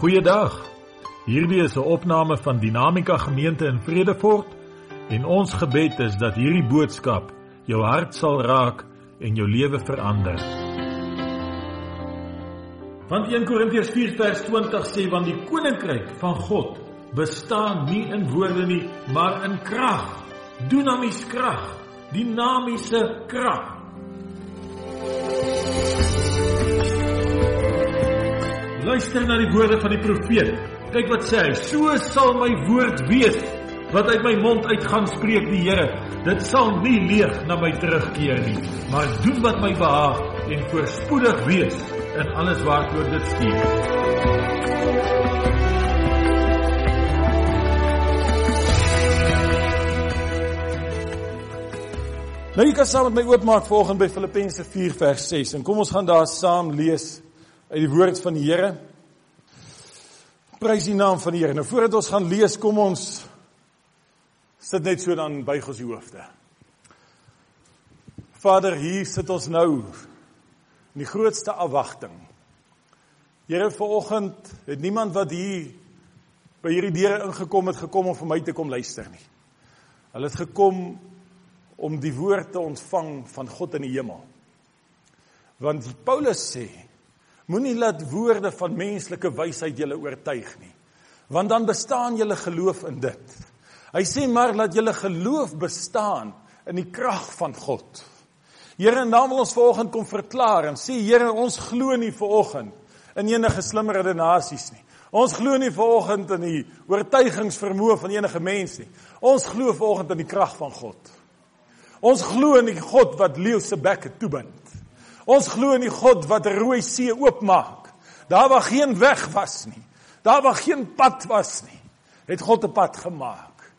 Goeiedag. Hierdie is 'n opname van Dinamika Gemeente in Vredefort en ons gebed is dat hierdie boodskap jou hart sal raak en jou lewe verander. Want 1 Korintiërs 4 vers 20 sê want die koninkryk van God bestaan nie in woorde nie, maar in krag. Dunamis krag, dinamiese krag. Luister na die woorde van die profeet. Kyk wat sê hy: "So sal my woord wees wat uit my mond uitgaan spreek die Here. Dit sal nie leeg na my terugkeer nie, maar doen wat my behaag en voorspoedig wees in alles waartoe dit stuur." Nou jy kan saam met my oopmaak volgens by Filippense 4 vers 6 en kom ons gaan daar saam lees uit die woord van die Here. Prys die naam van die Here. Nou voordat ons gaan lees, kom ons sit net so dan buig ons die hoofde. Vader, hier sit ons nou in die grootste afwagting. Here, vanoggend het niemand wat hier by hierdie deure ingekom het gekom om vir my te kom luister nie. Hulle het gekom om die woord te ontvang van God in die hemel. Want Paulus sê Moenie laat woorde van menslike wysheid julle oortuig nie, want dan bestaan julle geloof in dit. Hy sê maar laat julle geloof bestaan in die krag van God. Here, nou wil ons vanoggend kom verklaar en sê Here, ons glo nie vanoggend in enige slimmer redenasies nie. Ons glo nie vanoggend in die oortuigingsvermoë van enige mens nie. Ons glo vanoggend in die krag van God. Ons glo in die God wat leeu se bekke toebind. Ons glo in die God wat die Rooi See oopmaak. Daar waar geen weg was nie. Daar waar geen pad was nie, het God 'n pad gemaak.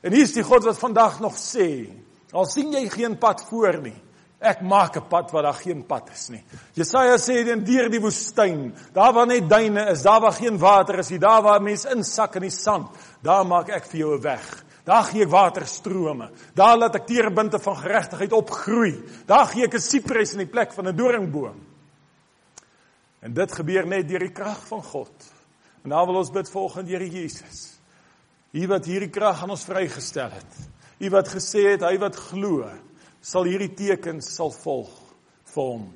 En hier is die God wat vandag nog sê, al sien jy geen pad voor nie, ek maak 'n pad waar daar geen pad is nie. Jesaja sê in deur die woestyn, daar waar net duine is, daar waar geen water is daar waar mense insak in die sand, daar maak ek vir jou 'n weg. Daar gee ek waterstrome. Daar laat ek terebinte van geregtigheid opgroei. Daar gee ek 'n sipres in die plek van 'n doringboom. En dit gebeur net deur die krag van God. En nou wil ons bid volgens Here Jesus. U wat hierdie krag aan ons vrygestel het. U wat gesê het hy wat glo, sal hierdie tekens sal volg vir hom.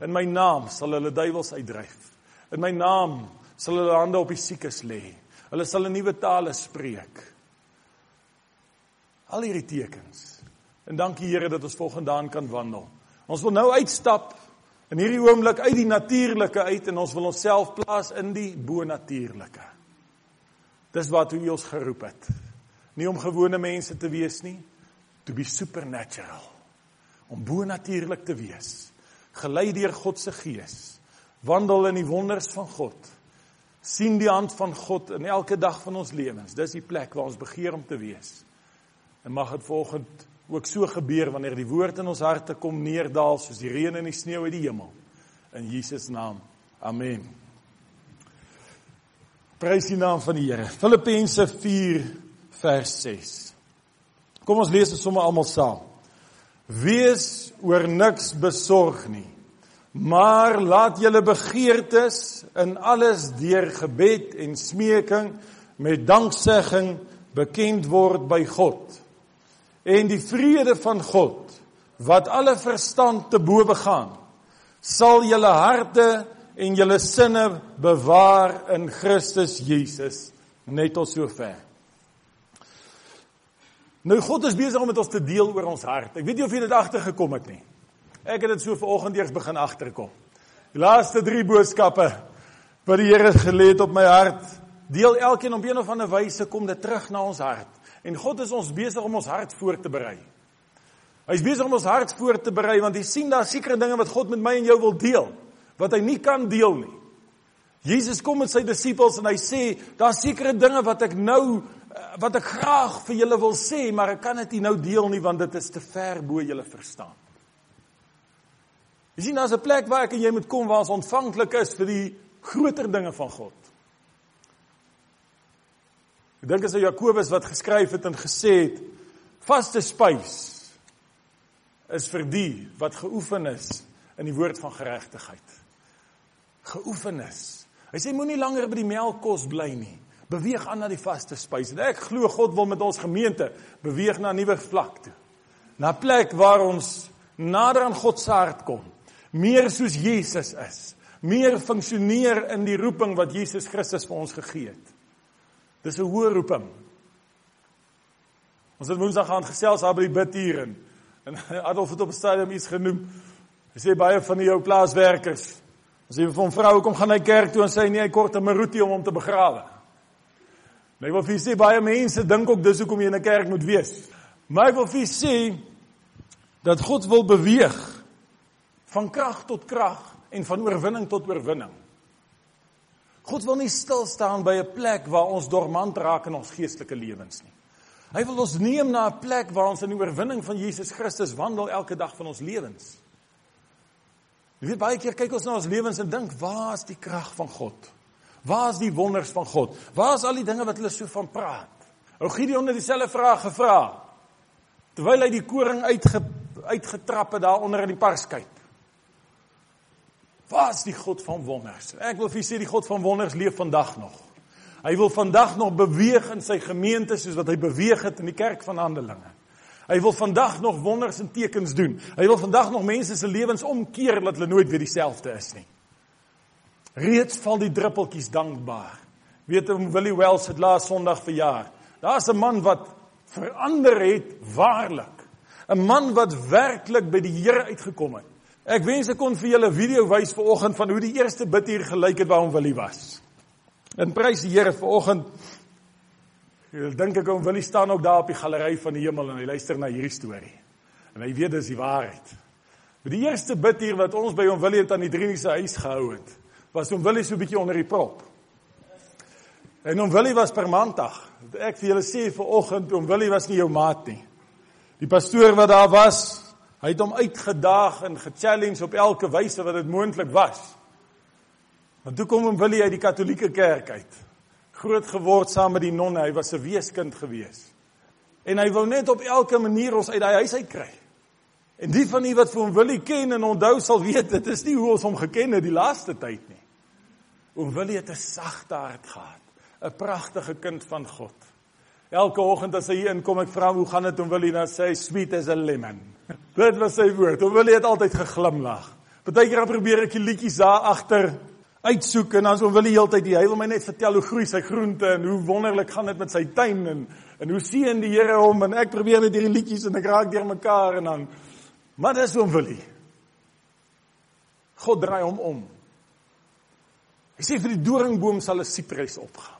In my naam sal hulle duiwels uitdryf. In my naam sal hulle hande op die siekes lê. Hulle sal 'n nuwe tale spreek. Al hierdie tekens. En dankie Here dat ons volgandaan kan wandel. Ons wil nou uitstap in hierdie oomblik uit die natuurlike uit en ons wil onsself plaas in die bonatuurlike. Dis wat U ons geroep het. Nie om gewone mense te wees nie, to be supernatural. Om bonatuurlik te wees. Gelei deur God se gees. Wandel in die wonders van God. sien die hand van God in elke dag van ons lewens. Dis die plek waar ons begeer om te wees. En mag dit volgend ook so gebeur wanneer die woord in ons harte kom neerdal soos die reën en die sneeu uit die hemel. In Jesus naam. Amen. Prys die naam van die Here. Filippense 4 vers 6. Kom ons lees dit sommer almal saam. Wees oor niks besorg nie. Maar laat julle begeertes in alles deur gebed en smeking met danksegging bekend word by God en die vrede van God wat alle verstand te bowe gaan sal julle harte en julle sinne bewaar in Christus Jesus net tot sover. Nou God is besig om met ons te deel oor ons hart. Ek weet nie of jy dit agtergekom het nie. Ek het dit so vanoggend eers begin agterkom. Die laaste 3 boodskappe wat die Here gelê het op my hart, deel elkeen op een of ander wyse kom dit terug na ons hart. En God is ons besig om ons hart voor te berei. Hy's besig om ons hart voor te berei want hy sien daar sekere dinge wat God met my en jou wil deel wat hy nie kan deel nie. Jesus kom met sy disippels en hy sê daar's sekere dinge wat ek nou wat ek graag vir julle wil sê, maar ek kan dit nie nou deel nie want dit is te ver bo julle verstaan. Jy sien daar's 'n plek waar ek en jy moet kom waar ons ontvanklik is vir die groter dinge van God. Ek dink as Jakobus wat geskryf het en gesê het vaste spys is vir die wat geoefen is in die woord van geregtigheid. Geoefen is. Hy sê moenie langer by die melkkos bly nie. Beweeg aan na die vaste spys. En ek glo God wil met ons gemeente beweeg na 'n nuwe vlak toe. Na 'n plek waar ons nader aan God se hart kom. Meer soos Jesus is. Meer funksioneer in die roeping wat Jesus Christus vir ons gegee het. Dis 'n hoë roeping. Ons het Woensdag gaan gesels daar by die bid hier in. En Adolf het op 'n stadium iets genoem. Hy sê baie van die jou plaaswerkers As jy vir 'n vrou kom gaan hy kerk toe en sê nee, hy kort 'n maruti om hom te begrawe. Maar ek wil vir sê baie mense dink ook dis hoekom jy in 'n kerk moet wees. Maar ek wil vir sê dat God wil beweeg van krag tot krag en van oorwinning tot oorwinning. God wil nie stil staan by 'n plek waar ons dormant raak in ons geestelike lewens nie. Hy wil ons neem na 'n plek waar ons in die oorwinning van Jesus Christus wandel elke dag van ons lewens. Jy weet baie keer kyk ons na ons lewens en dink, waar is die krag van God? Waar is die wonders van God? Waar is al die dinge wat hulle so van praat? Ou Gideon het dieselfde vraag gevra terwyl hy die koring uitge, uitgetrap het daar onder in die parskyp. Waar is die God van wonders? Ek wil vir julle sê die God van wonders leef vandag nog. Hy wil vandag nog beweeg in sy gemeente soos wat hy beweeg het in die kerk van Handelinge. Hy wil vandag nog wonders en tekens doen. Hy wil vandag nog mense se lewens omkeer dat hulle nooit weer dieselfde is nie. Reeds val die druppeltjies dankbaar. Weet om Willie Wells het laas Sondag verjaar. Daar's 'n man wat verander het waarlik. 'n Man wat werklik by die Here uitgekom het. Ek wens ek kon vir julle 'n video wys vanoggend van hoe die eerste bid hier gelyk het waar hom Willie was. En prys die Here vanoggend Ek dink ek hom wil hy staan ook daar op die galery van die hemel en hy luister na hierdie storie. En hy weet dis die waarheid. Maar die eerste bid hier wat ons by hom wil het aan die Driniese huis gehou het, was hom wil hy so 'n bietjie onder die prop. En hom wil hy was per maandag. Ek vir julle sê vir oggend hom wil hy was nie jou maat nie. Die pastoor wat daar was, hy het hom uitgedaag en ge-challenge op elke wyse wat dit moontlik was. Want toe kom hom wil hy uit die Katolieke kerk uit groot geword saam met die nonne. Hy was 'n weeskind gewees. En hy wou net op elke manier ons uit daai huis uit kry. En die van u wat vir hom Willie ken en onthou sal weet dit is nie hoe ons hom geken het die laaste tyd nie. Oom Willie het 'n sagte hart gehad, 'n pragtige kind van God. Elke oggend as hy hier inkom, ek vra hom hoe gaan dit om Willie dan sê hy sweet as a lemon. Dit was sy woord. Oom Willie het altyd geglimlag. Partykeer probeer ek die liedjies daar agter uitsoek en dan so wil hy heeltyd hy wil my net vertel hoe groei sy groente en hoe wonderlik gaan dit met sy tuin en en hoe seën die Here hom en ek probeer net hierdie liedjies en ek raak deur mekaar en dan maar dis hom wil hy. God draai hom om. Hy sê vir die doringboom sal 'n sipres opgaan.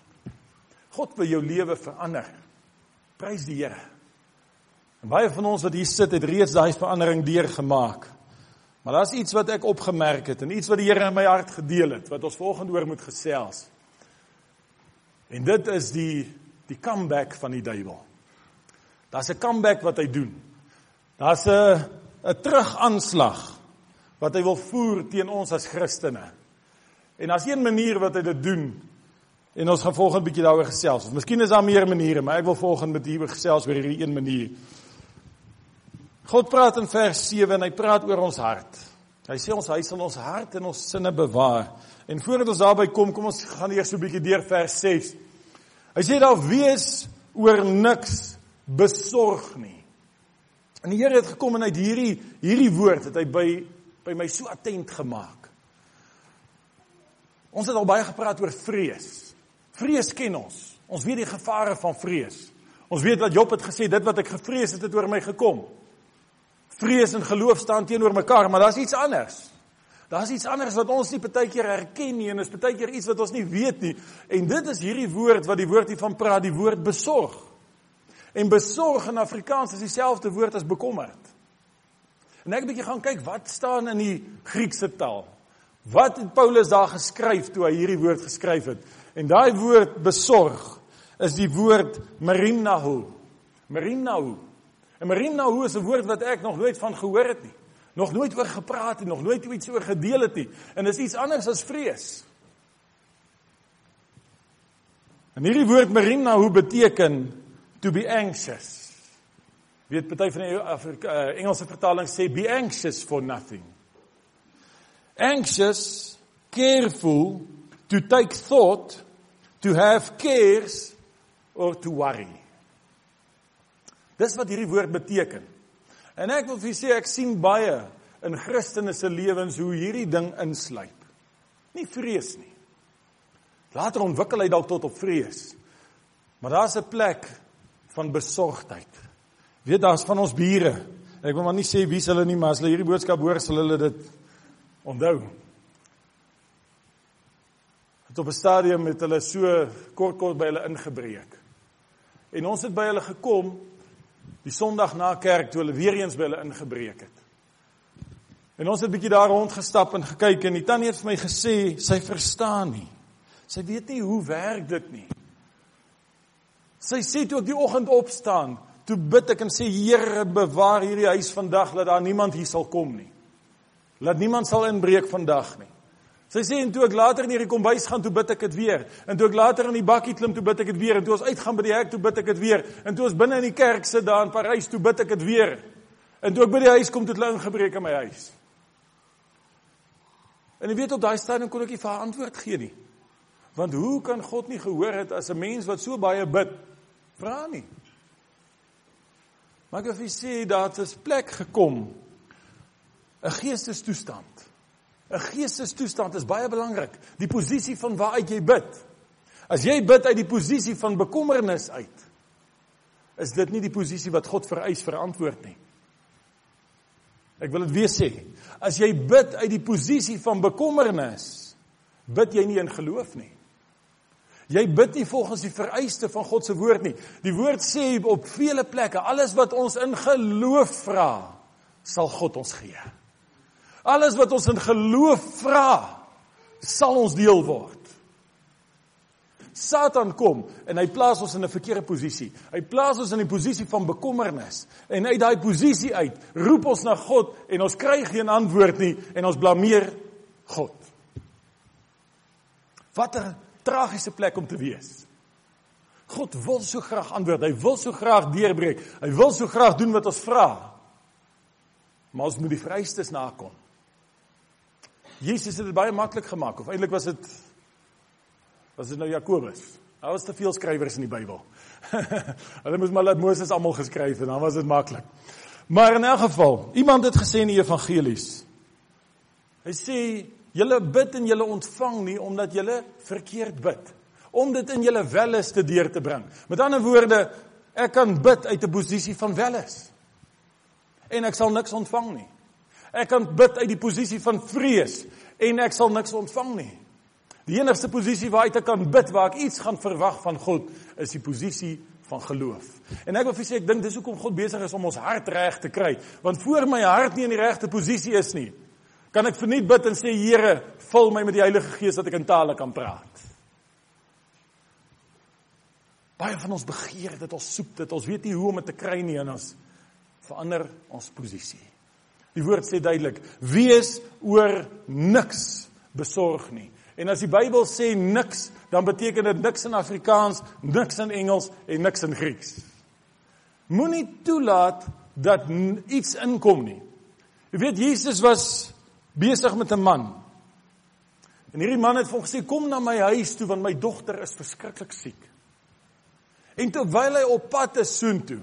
God wil jou lewe verander. Prys die Here En baie van ons wat hier sit het reeds daai verandering deurgemaak Maar daar's iets wat ek opgemerk het en iets wat die Here in my hart gedeel het wat ons volgende oor moet gesels. En dit is die die comeback van die duiwel. Daar's 'n comeback wat hy doen. Daar's 'n 'n terugaanslag wat hy wil voer teen ons as Christene. En daar's een manier wat hy dit doen. En ons gaan volgende bietjie daaroor gesels. Of miskien is daar meer maniere, maar ek wil volgende met u gesels oor hierdie een manier. God praat in vers 7 en hy praat oor ons hart. Hy sê ons hy sal ons hart en ons sinne bewaar. En voordat ons daarby kom, kom ons gaan eers so 'n bietjie deur vers 6. Hy sê daar wees oor niks besorg nie. En die Here het gekom en uit hierdie hierdie woord het hy by by my so attent gemaak. Ons het al baie gepraat oor vrees. Vrees ken ons. Ons weet die gevare van vrees. Ons weet wat Job het gesê, dit wat ek gevrees het, het oor my gekom vrees en geloof staan teenoor mekaar, maar daar's iets anders. Daar's iets anders wat ons nie baie keer herken nie en is baie keer iets wat ons nie weet nie. En dit is hierdie woord wat die woord hiervan praat, die woord besorg. En besorg in Afrikaans is dieselfde woord as bekommerd. En ek 'n bietjie gaan kyk wat staan in die Griekse taal. Wat het Paulus daar geskryf toe hy hierdie woord geskryf het? En daai woord besorg is die woord merimnahu. Merimnahu En Marimnahu is 'n woord wat ek nog nooit van gehoor het nie. Nog nooit oor gepraat het, nog nooit iets oor gedeel het nie. En dis iets anders as vrees. En hierdie woord Marimnahu beteken to be anxious. Weet party van die Afrika, uh, Engelse vertaling sê be anxious for nothing. Anxious, careful, to take thought, to have cares or to worry. Dis wat hierdie woord beteken. En ek wil vir julle sê ek sien baie in Christene se lewens hoe hierdie ding insluip. Nie vrees nie. Later ontwikkel hy dalk tot op vrees. Maar daar's 'n plek van besorgdheid. Weet daar's van ons bure. Ek wil maar nie sê wie's hulle nie, maar as hulle hierdie boodskap hoor, sal hulle dit onthou. Het op 'n stadium met hulle so kort kort by hulle ingebreek. En ons het by hulle gekom die Sondag na kerk toe hulle weer eens by hulle ingebreek het. En ons het bietjie daar rondgestap en gekyk en die tannie het vir my gesê sy verstaan nie. Sy weet nie hoe werk dit nie. Sy sê toe ek die oggend opstaan, toe bid ek en sê Here, bewaar hierdie huis vandag dat daar niemand hier sal kom nie. Laat niemand sal inbreek vandag nie. Sy sê en toe ek later in die kombuis gaan, toe bid ek dit weer. En toe ek later in die bakkie klim, toe bid ek dit weer. En toe ons uitgaan by die hek, toe bid ek dit weer. En toe ons binne in die kerk sit daar in Parys, toe bid ek dit weer. En toe ek by die huis kom, toe het hulle ingebreek in my huis. En jy weet op daai stadium kon ek nie vir haar antwoord gee nie. Want hoe kan God nie gehoor het as 'n mens wat so baie bid vra nie? Maar ek wil sê dat dit 'n plek gekom 'n geestestoestand. 'n Geestestoestand is baie belangrik. Die posisie van waaruit jy bid. As jy bid uit die posisie van bekommernis uit, is dit nie die posisie wat God vereis vir antwoord nie. Ek wil dit weer sê. As jy bid uit die posisie van bekommernis, bid jy nie in geloof nie. Jy bid nie volgens die vereiste van God se woord nie. Die woord sê op vele plekke, alles wat ons in geloof vra, sal God ons gee. Alles wat ons in geloof vra, sal ons deel word. Satan kom en hy plaas ons in 'n verkeerde posisie. Hy plaas ons in 'n posisie van bekommernis en uit daai posisie uit roep ons na God en ons kry geen antwoord nie en ons blameer God. Wat 'n tragiese plek om te wees. God wil so graag antwoord. Hy wil so graag deurbreek. Hy wil so graag doen wat ons vra. Maar ons moet die vereistes nakom. Jesus het dit baie maklik gemaak of eintlik was dit was dit nou Jakobus. Daar was te veel skrywers in die Bybel. Hulle moes maar laat Moses almal geskryf en dan was dit maklik. Maar in elk geval, iemand het gesê in die evangelies. Hy sê julle bid en julle ontvang nie omdat julle verkeerd bid om dit in julle welles te deur te bring. Met ander woorde, ek kan bid uit 'n posisie van welles. En ek sal niks ontvang nie. Ek kan bid uit die posisie van vrees en ek sal niks ontvang nie. Die enigste posisie waar ek kan bid waar ek iets gaan verwag van God is die posisie van geloof. En ek wil vir sê ek dink dis hoekom God besig is om ons hart reg te kry, want voor my hart nie in die regte posisie is nie, kan ek verniet bid en sê Here, vul my met die Heilige Gees dat ek in tale kan praat. Baie van ons begeer dit, ons soek dit, ons weet nie hoe om dit te kry nie en ons verander ons posisie. Die woord sê duidelik: Wees oor niks besorg nie. En as die Bybel sê niks, dan beteken dit niks in Afrikaans, niks in Engels en niks in Grieks. Moenie toelaat dat iets inkom nie. Jy weet Jesus was besig met 'n man. En hierdie man het vir hom gesê kom na my huis toe want my dogter is verskriklik siek. En terwyl hy op pad is soontoe,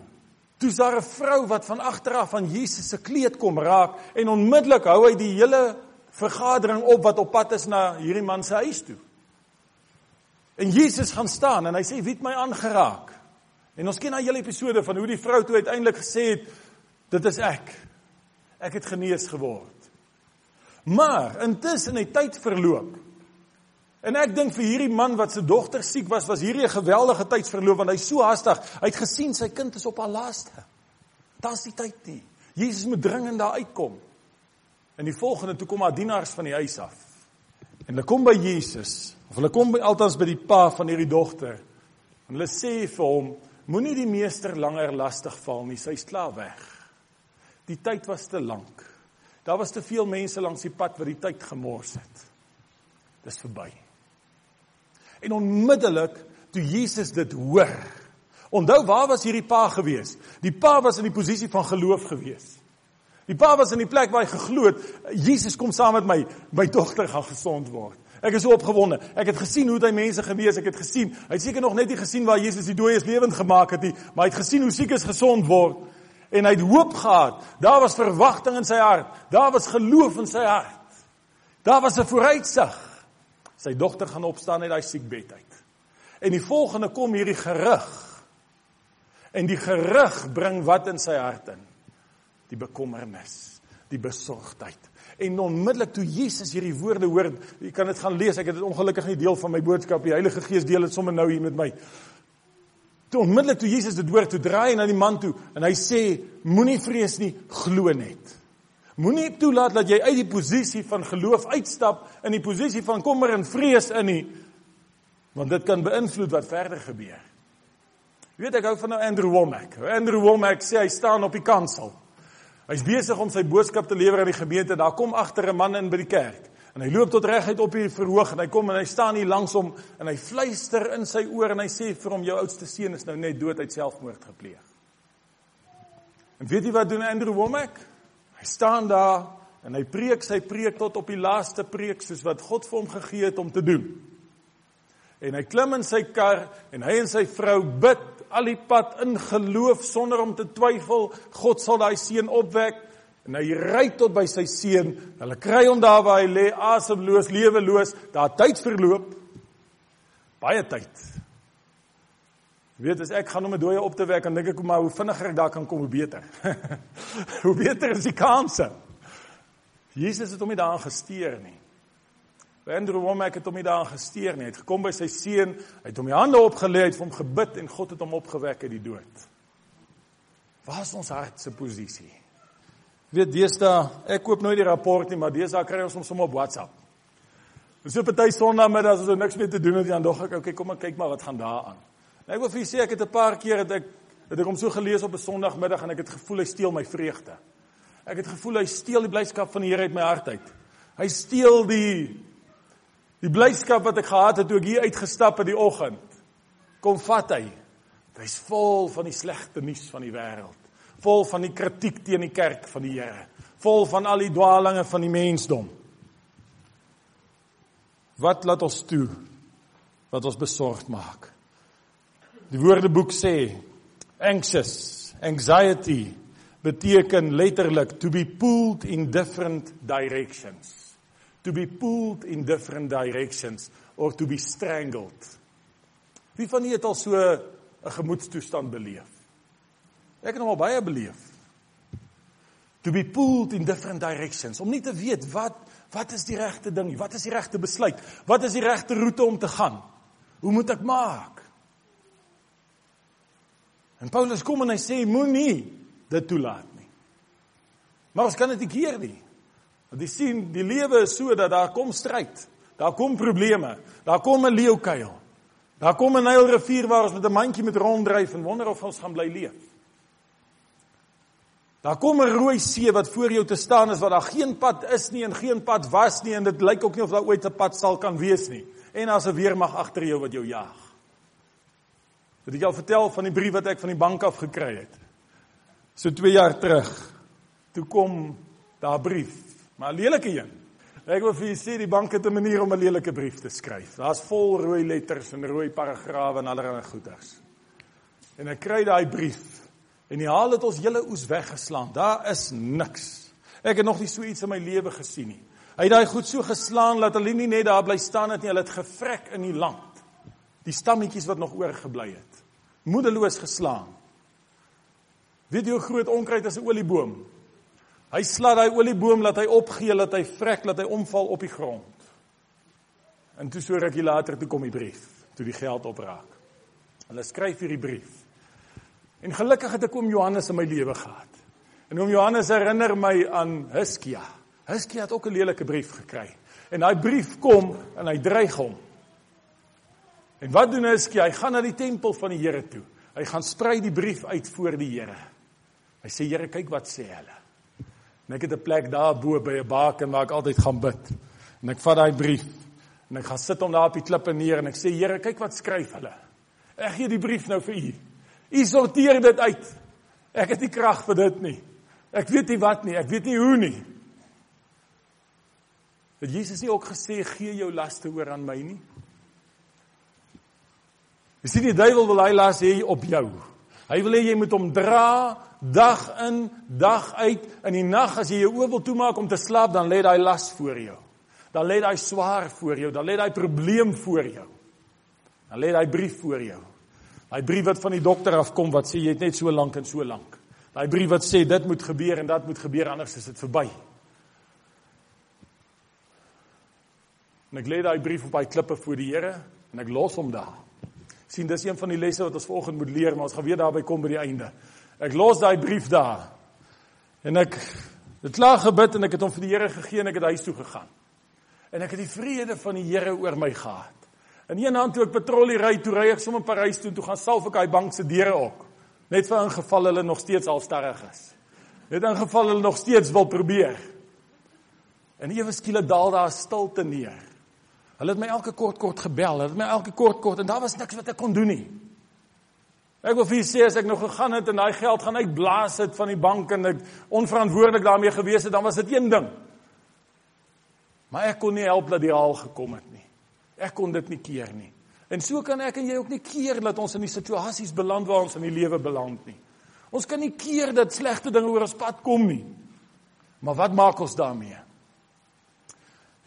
toe is daar 'n vrou wat van agter af aan Jesus se kleed kom raak en onmiddellik hou hy die hele vergadering op wat op pad is na hierdie man se huis toe. En Jesus gaan staan en hy sê wie het my aangeraak? En ons ken daai hele episode van hoe die vrou toe uiteindelik gesê het dit is ek. Ek het genees geword. Maar intussen het tyd verloop. En ek dink vir hierdie man wat se dogter siek was, was hierdie 'n geweldige tydsverloop want hy's so haastig. Hy het gesien sy kind is op haar laaste. Daar's die tyd nie. Jesus moet dringend daar uitkom. En die volgende toe kom haar dienaars van die huis af. En hulle kom by Jesus, of hulle kom by altans by die pa van hierdie dogter. En hulle sê vir hom: Moenie die meester langer lastig val nie, sy's klaar weg. Die tyd was te lank. Daar was te veel mense langs die pad wat die tyd gemors het. Dis verby. En onmiddellik toe Jesus dit hoor, onthou waar was hierdie pa gewees? Die pa was in die posisie van geloof gewees. Die pa was in die plek waar hy geglo het, Jesus kom saam met my, my dogter gaan gesond word. Ek is so opgewonde. Ek het gesien hoe hy mense genees, ek het gesien. Hy het seker nog net nie gesien waar Jesus die dooies lewend gemaak het nie, maar hy het gesien hoe siekes gesond word en hy het hoop gehad. Daar was verwagting in sy hart. Daar was geloof in sy hart. Daar was 'n vooruitsig. Sy dogter gaan opstaan uit daai siekbed uit. En die volgende kom hierdie gerug. En die gerug bring wat in sy hart in? Die bekommernis, die besorgdheid. En onmiddellik toe Jesus hierdie woorde hoor, jy kan dit gaan lees, ek het dit ongelukkig nie deel van my boodskap, die Heilige Gees deel dit sommer nou hier met my. Toe onmiddellik toe Jesus dit hoor, toe draai hy na die man toe en hy sê: Moenie vrees nie, glo net. Moenie toelaat dat jy uit die posisie van geloof uitstap in die posisie van kommer en vrees in nie, want dit kan beïnvloed wat verder gebeur. Jy weet ek hou van nou Andrew Womack. Andrew Womack sê hy staan op die kansel. Hy's besig om sy boodskap te lewer aan die gemeente. Daar kom agter 'n man in by die kerk. En hy loop tot reguit op hier verhoog en hy kom en hy staan hier langs hom en hy fluister in sy oor en hy sê vir hom jou oudste seun is nou net dood uit selfmoord gepleeg. En weet jy wat doen Andrew Womack? Staan daar en hy preek sy preek tot op die laaste preek soos wat God vir hom gegee het om te doen. En hy klim in sy kar en hy en sy vrou bid al die pad in geloof sonder om te twyfel God sal daai seun opwek en hy ry tot by sy seun hulle kry hom daar waar hy lê asemloos leweloos daar tyd verloop baie tyd weet as ek gaan om 'n dooie op te wek dan dink ek maar hoe vinniger ek daar kan kom hoe beter hoe beter is die kanse Jesus het hom nie daaraan gesteer nie Andrew Womack het hom nie daaraan gesteer nie. Hy het gekom by sy seun, hy het hom die hande opgelê, het vir hom gebid en God het hom opgewek uit die dood. Waar is ons hart se posisie? Weet deesdae, ek koop nooit die rapport nie, maar deesdae kry ons hom sommer op WhatsApp. Ons so party Sondagmiddag as ons niks meer te doen het, dan dog ek, okay, kom maar kyk maar wat gaan daar aan. En ek wil vir julle sê ek het 'n paar keer het ek het ek hom so gelees op 'n Sondagmiddag en ek het gevoel hy steel my vreugde. Ek het gevoel hy steel die blydskap van die Here uit my hart uit. Hy steel die Die blydskap wat ek gehad het toe ek hier uitgestap het die oggend, kom vat hy. Hy's vol van die slegte nuus van die wêreld, vol van die kritiek teen die kerk van die Here, vol van al die dwaalinge van die mensdom. Wat laat ons toe wat ons besorgd maak? Die Woordeboek sê anxious, anxiety beteken letterlik to be pulled in different directions to be pulled in different directions or to be strangled. Wie van julle het al so 'n gemoedstoestand beleef? Ek het hom al baie beleef. To be pulled in different directions, om nie te weet wat wat is die regte ding, wat is die regte besluit, wat is die regte roete om te gaan? Hoe moet ek maak? En Paulus kom en hy sê moenie dit toelaat nie. Maar ons kan dit nie keer nie. Want jy sien, die lewe is so dat daar kom stryd. Daar kom probleme. Daar kom 'n leeukuil. Daar kom 'n Nylrivier waar ons met 'n mandjie met ronddryf en wonder of ons gaan bly leef. Daar kom 'n rooi see wat voor jou te staan is waar daar geen pad is nie en geen pad was nie en dit lyk ook nie of daar ooit 'n pad sal kan wees nie. En daar's 'n weermag agter jou wat jou jag. Het ek al vertel van die brief wat ek van die bank af gekry het? So 2 jaar terug. Toe kom daar 'n brief Maar 'n lelike een. Ek wil vir julle sê die bank het 'n manier om 'n lelike brief te skryf. Daar's vol rooi letters en rooi paragrawe en allerlei goeders. En ek kry daai brief en die haal het ons hele oes weggeslaan. Daar is niks. Ek het nog nie so iets in my lewe gesien nie. Hy het daai goed so geslaan dat hulle nie net daar bly staan het nie, hulle het gevrek in die land. Die stammetjies wat nog oorgebly het. Moedeloos geslaan. Weet jy hoe groot onkruid is 'n olieboom? Hy slaat daai olieboom laat hy opgee, laat hy vrek, laat hy omval op die grond. En toe so rukkie later toe kom die brief, toe die geld opraak. Hulle skryf hierdie brief. En gelukkig het ek oom Johannes in my lewe gehad. En oom Johannes herinner my aan Hiskia. Hiskia het ook 'n lelike brief gekry. En daai brief kom en hy dreig hom. En wat doen Hiskia? Hy gaan na die tempel van die Here toe. Hy gaan sprei die brief uit voor die Here. Hy sê Here, kyk wat sê hulle. En ek het 'n plek daar bo by 'n baken waar ek altyd gaan bid. En ek vat daai brief en ek gaan sit hom daar op die klippe neer en ek sê Here, kyk wat skryf hulle. Ek gee die brief nou vir u. U sorteer dit uit. Ek het nie krag vir dit nie. Ek weet nie wat nie, ek weet nie hoe nie. Het Jesus nie ook gesê gee jou laste oor aan my nie? Jy sien die duiwel wil hy las hê op jou. Hy wil hê jy moet hom dra dag in, dag uit. In die nag as jy jou oë wil toemaak om te slaap, dan lê daai las voor jou. Dan lê daai swaar voor jou, dan lê daai probleem voor jou. Dan lê daai brief voor jou. Daai brief wat van die dokter afkom wat sê jy het net so lank en so lank. Daai brief wat sê dit moet gebeur en dat moet gebeur anders is dit verby. En ek lê daai brief op daai klippe voor die Here en ek los hom daar sien dis een van die lesse wat ons vanoggend moet leer, maar ons gaan weer daarby kom by die einde. Ek los daai brief daar. En ek het klaar gebid en ek het hom vir die Here gegee en ek het huis toe gegaan. En ek het die vrede van die Here oor my gehad. In een hand toe ek patrollie ry, toe ry ek sommer Parys toe, toe gaan salf ek daai bank se deure ook. Net vir ingeval hulle nog steeds al sterrig is. Net in geval hulle nog steeds wil probeer. En ewe skielik daal daar stilte neer. Hulle het my elke kort kort gebel. Hulle het my elke kort kort en daar was niks wat ek kon doen nie. Ek wil vir sê as ek nog gegaan het en daai geld gaan uitblaas het van die bank en ek onverantwoordelik daarmee gewees het, dan was dit een ding. Maar ek kon nie help dat die haal gekom het nie. Ek kon dit nie keer nie. En so kan ek en jy ook nie keer dat ons in die situasies beland waar ons in die lewe beland nie. Ons kan nie keer dat slegte dinge oor ons pad kom nie. Maar wat maak ons daarmee?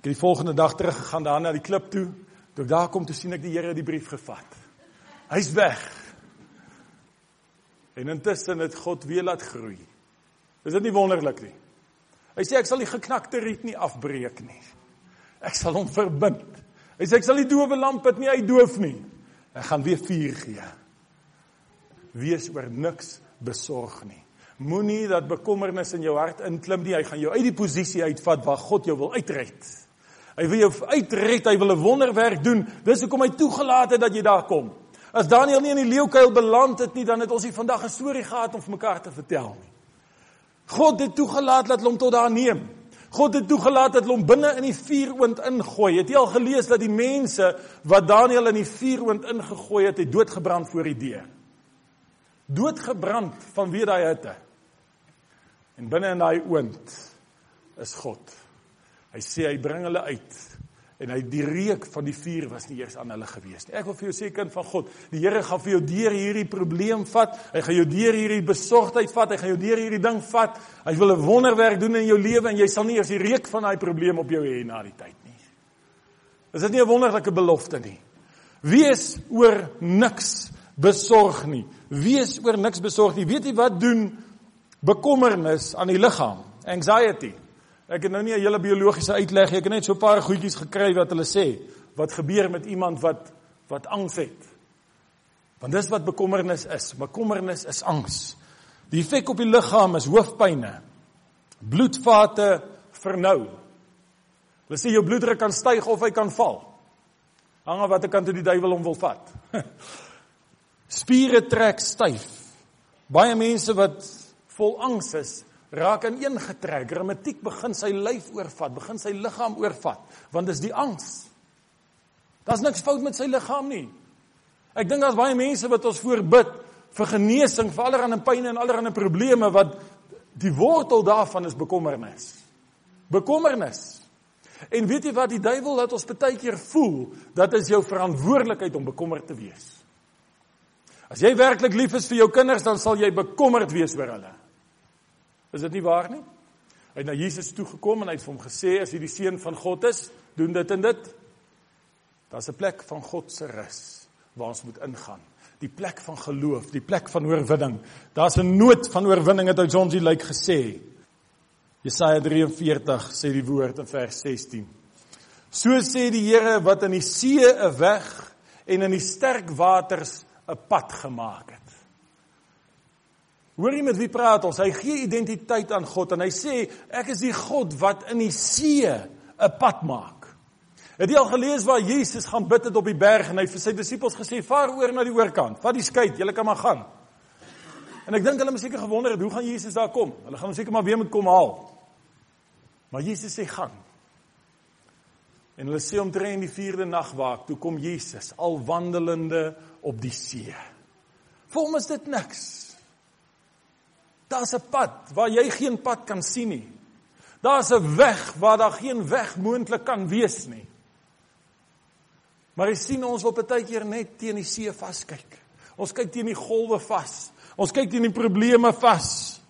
Ek het die volgende dag terug gegaan daar na die klip toe. Toe ek daar kom toe sien ek die Here die brief gevat. Hy's weg. En intussen het God weer laat groei. Is dit nie wonderlik nie? Hy sê ek sal die geknakte riet nie afbreek nie. Ek sal hom verbind. Hy sê ek sal die dowe lamp dit nie uitdoof nie. Ek gaan weer vuur gee. Wees oor niks besorg nie. Moenie dat bekommernis in jou hart inklim nie. Hy gaan jou uit die posisie uitvat waar God jou wil uitred. Hy wil jou uitred, hy wil 'n wonderwerk doen. Dis hoekom hy toegelaat het dat jy daar kom. As Daniël nie in die leeukuil beland het nie, dan het ons nie vandag 'n storie gehad om vir mekaar te vertel nie. God het toegelaat dat hom tot daar neem. God het toegelaat dat hom binne in die vuuroond ingooi. Het jy al gelees dat die mense wat Daniël in die vuuroond ingegooi het, het doodgebrand voor die deur? Doodgebrand vanweë daai hitte. En binne in daai oond is God. Hy sê hy bring hulle uit en hy die reuk van die vuur was nie eers aan hulle gewees nie. Ek wil vir jou sê kind van God, die Here gaan vir jou deur hierdie probleem vat. Hy gaan jou deur hierdie besorgdheid vat. Hy gaan jou deur hierdie ding vat. Hy wil 'n wonderwerk doen in jou lewe en jy sal nie eers die reuk van daai probleem op jou hê na die tyd nie. Is dit nie 'n wonderlike belofte nie? Wees oor niks besorg nie. Wees oor niks besorg nie. Weet jy wat doen bekommernis aan die liggaam? Anxiety. Ek het nou nie 'n hele biologiese uitleg nie. Ek het net so 'n paar goedjies gekry wat hulle sê wat gebeur met iemand wat wat angs het. Want dis wat bekommernis is. Bekommernis is angs. Die effek op die liggaam is hoofpynne. Bloedvate vernou. Hulle sê jou bloeddruk kan styg of hy kan val. Hang af watter kant toe die duiwel hom wil vat. Spiere trek styf. Baie mense wat vol angs is, raak in een getrek. Reumatiek begin sy lyf oorvat, begin sy liggaam oorvat, want dis die angs. Daar's niks fout met sy liggaam nie. Ek dink daar's baie mense wat ons voorbid vir genesing vir allerlei pyn en allerlei probleme wat die wortel daarvan is bekommernis. Bekommernis. En weet jy wat die duiwel laat ons baie keer voel dat is jou verantwoordelikheid om bekommerd te wees. As jy werklik lief is vir jou kinders, dan sal jy bekommerd wees oor hulle. Is dit nie waar nie? Hy het na Jesus toe gekom en hy het vir hom gesê as jy die seun van God is, doen dit en dit. Daar's 'n plek van God se rus waar ons moet ingaan. Die plek van geloof, die plek van oorwinning. Daar's 'n nood van oorwinning het hy John G. Lake gesê. Jesaja 43 sê die woord in vers 16. So sê die Here wat in die see 'n weg en in die sterk waters 'n pad gemaak het. Hoor jy met wie praat ons? Hy gee identiteit aan God en hy sê ek is die God wat in die see 'n pad maak. Het jy al gelees waar Jesus gaan bid het op die berg en hy vir sy disippels gesê vaar oor na die oorkant, vat die skei, julle kan maar gaan. En ek dink hulle het seker gewonder het hoe gaan Jesus daar kom? Hulle gaan seker maar weer moet kom haal. Maar Jesus sê gaan. En hulle sê omtrent die 4de nag waak, toe kom Jesus al wandelende op die see. Vir hom is dit niks. Daar's 'n pad waar jy geen pad kan sien nie. Daar's 'n weg waar daar geen weg moontlik kan wees nie. Maar jy sien ons wil baie keer net teen die see vaskyk. Ons kyk teen die golwe vas. Ons kyk teen die probleme vas.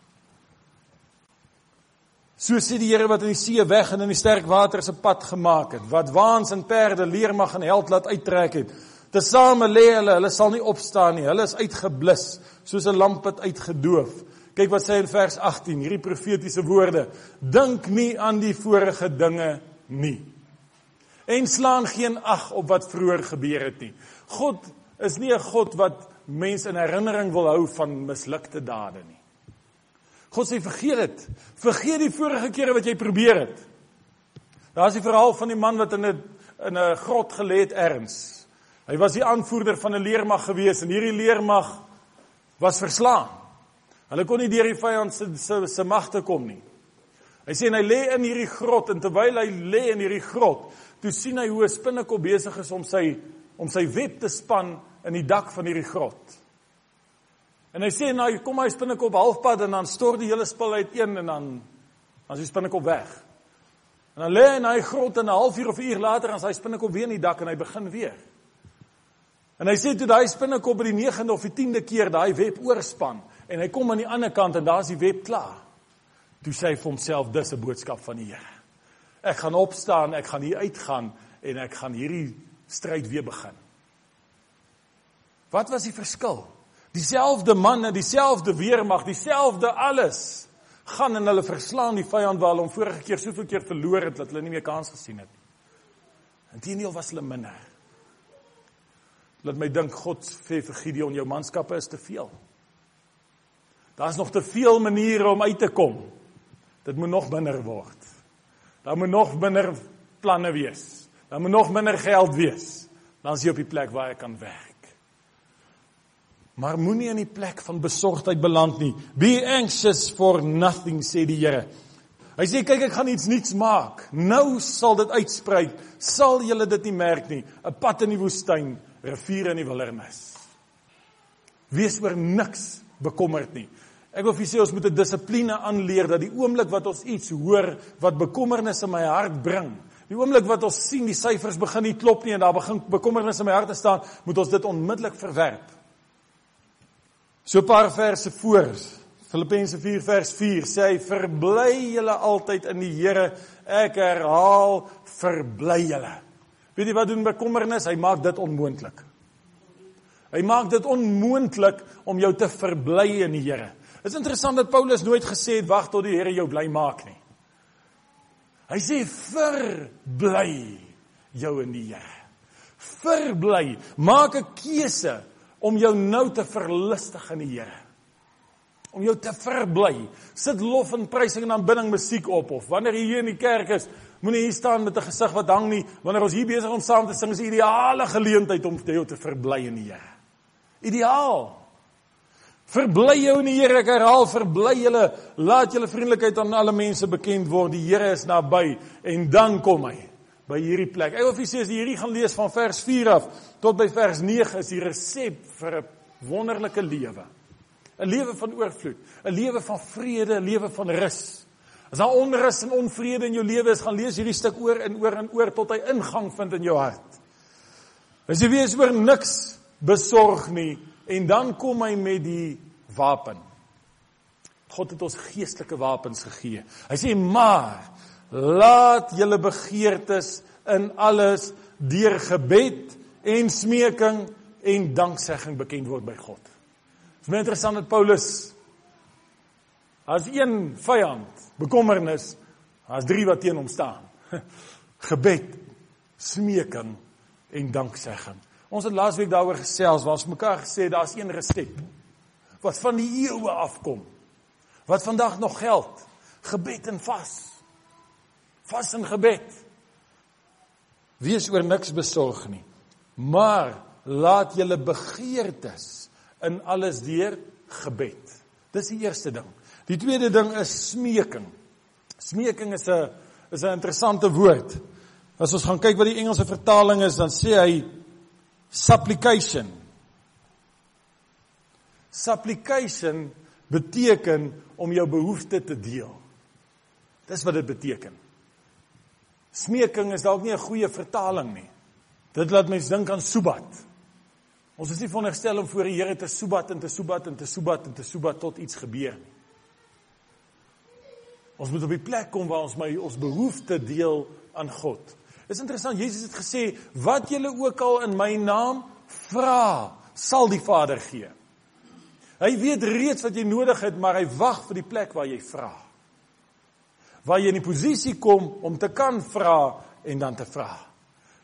So sê die Here wat in die see weg en in die sterk water se pad gemaak het, wat waans en perde leer mag en held laat uittrek het. Tesame lê hulle, hulle sal nie opstaan nie. Hulle is uitgeblus soos 'n lamp wat uitgedoof. Kyk wat sê in vers 18, hierdie profetiese woorde. Dink nie aan die vorige dinge nie. En slaan geen ag op wat vroeër gebeur het nie. God is nie 'n God wat mense in herinnering wil hou van mislukte dade nie. God sê vergeet dit. Vergeet die vorige kere wat jy probeer het. Daar's die verhaal van die man wat in 'n in 'n grot gelê het erns. Hy was die aanvoerder van 'n leermag gewees en hierdie leermag was verslaan. Hulle kon nie deur die vyand se se, se magte kom nie. Hy sê en hy lê in hierdie grot en terwyl hy lê in hierdie grot, toe sien hy hoe 'n spinnekop besig is om sy om sy web te span in die dak van hierdie grot. En hy sê nou kom hy spinnekop halfpad en dan stort die hele spul uit een en dan dan is die spinnekop weg. En dan lê hy in hy grot en 'n halfuur of 'n uur later as hy spinnekop weer in die dak en hy begin weer. En hy sê toe daai spinnekop by die 9de of die 10de keer daai web oorspan en hy kom aan die ander kant en daar's die web klaar. Toe sê hy vir homself dis 'n boodskap van die Here. Ek gaan opstaan, ek gaan hier uitgaan en ek gaan hierdie stryd weer begin. Wat was die verskil? Dieselfde manne, dieselfde weermag, dieselfde alles gaan en hulle verslaan die vyand waar hulle hom vorige keer soveel keer verloor het dat hulle nie meer kans gesien het. Inteendeel was hulle minder. Laat my dink God sê vir Gideon jou manskappe is te veel. Daar's nog te veel maniere om uit te kom. Dit moet nog minder word. Daar moet nog minder planne wees. Daar moet nog minder geld wees. Dan is jy op die plek waar jy kan werk. Maar moenie in die plek van besorgdheid beland nie. Be anxious for nothing sê die Here. Hy sê kyk ek gaan iets nuuts maak. Nou sal dit uitsprei. Sal julle dit nie merk nie. 'n Pad in die woestyn, riviere in die wildernis. Wees oor niks bekommerd nie. Ek wil vir julle sê ons moet 'n dissipline aanleer dat die oomblik wat ons iets hoor wat bekommernis in my hart bring, die oomblik wat ons sien die syfers begin nie klop nie en daar begin bekommernis in my hart te staan, moet ons dit onmiddellik verwerp. So 'n paar verse voor. Filippense 4 vers 4 sê hy verbly julle altyd in die Here. Ek herhaal verbly julle. Weet jy wat doen bekommernis? Hy maak dit onmoontlik. Hy maak dit onmoontlik om jou te verbly in die Here. Dit is interessant dat Paulus nooit gesê het wag tot die Here jou bly maak nie. Hy sê verbly jou in die Here. Verbly, maak 'n keuse om jou nou te verlustig in die Here. Om jou te verbly. Sit lof en prysing en aanbidding musiek op of wanneer jy hier in die kerk is, moenie hier staan met 'n gesig wat hang nie. Wanneer ons hier besig om saam te sing, is 'n ideale geleentheid om jou te verbly in die Here. Ideaal. Verbly jou in die Here. Ek herhaal, verbly julle. Laat julle vriendelikheid aan alle mense bekend word. Die Here is naby en dan kom hy by hierdie plek. Ek wil vir julle sê as jy hierdie gaan lees van vers 4 af tot by vers 9 is die resep vir 'n wonderlike lewe. 'n Lewe van oorvloed, 'n lewe van vrede, 'n lewe van rus. As daar onrus en onvrede in jou lewe is, gaan lees hierdie stuk oor en oor en oor tot hy ingang vind in jou hart. As jy wees oor niks besorg nie en dan kom hy met die wapen. God het ons geestelike wapens gegee. Hy sê maar laat julle begeertes in alles deur gebed en smeking en danksegging bekend word by God. Dit is baie interessant dat Paulus as een vyand bekommernis, as drie wat teen hom staan. Gebed, smeking en danksegging. Ons het laasweek daaroor gesels waar ons mekaar gesê daar's een resep wat van die eeue afkom. Wat vandag nog geld. Gebed en vas vas in gebed. Wees oor niks besorg nie. Maar laat julle begeertes in alles deur gebed. Dis die eerste ding. Die tweede ding is smeking. Smeking is 'n is 'n interessante woord. As ons gaan kyk wat die Engelse vertaling is, dan sê hy Supplication. Supplication beteken om jou behoeftes te deel. Dis wat dit beteken. Smeking is dalk nie 'n goeie vertaling nie. Dit laat mens dink aan soebat. Ons is nie veronderstel om voor die Here te soebat en te soebat en te soebat en te soebat tot iets gebeur nie. Ons moet op die plek kom waar ons my ons behoefte deel aan God. Dis interessant. Jesus het gesê, "Wat julle ook al in my naam vra, sal die Vader gee." Hy weet reeds wat jy nodig het, maar hy wag vir die plek waar jy vra. Waar jy in die posisie kom om te kan vra en dan te vra.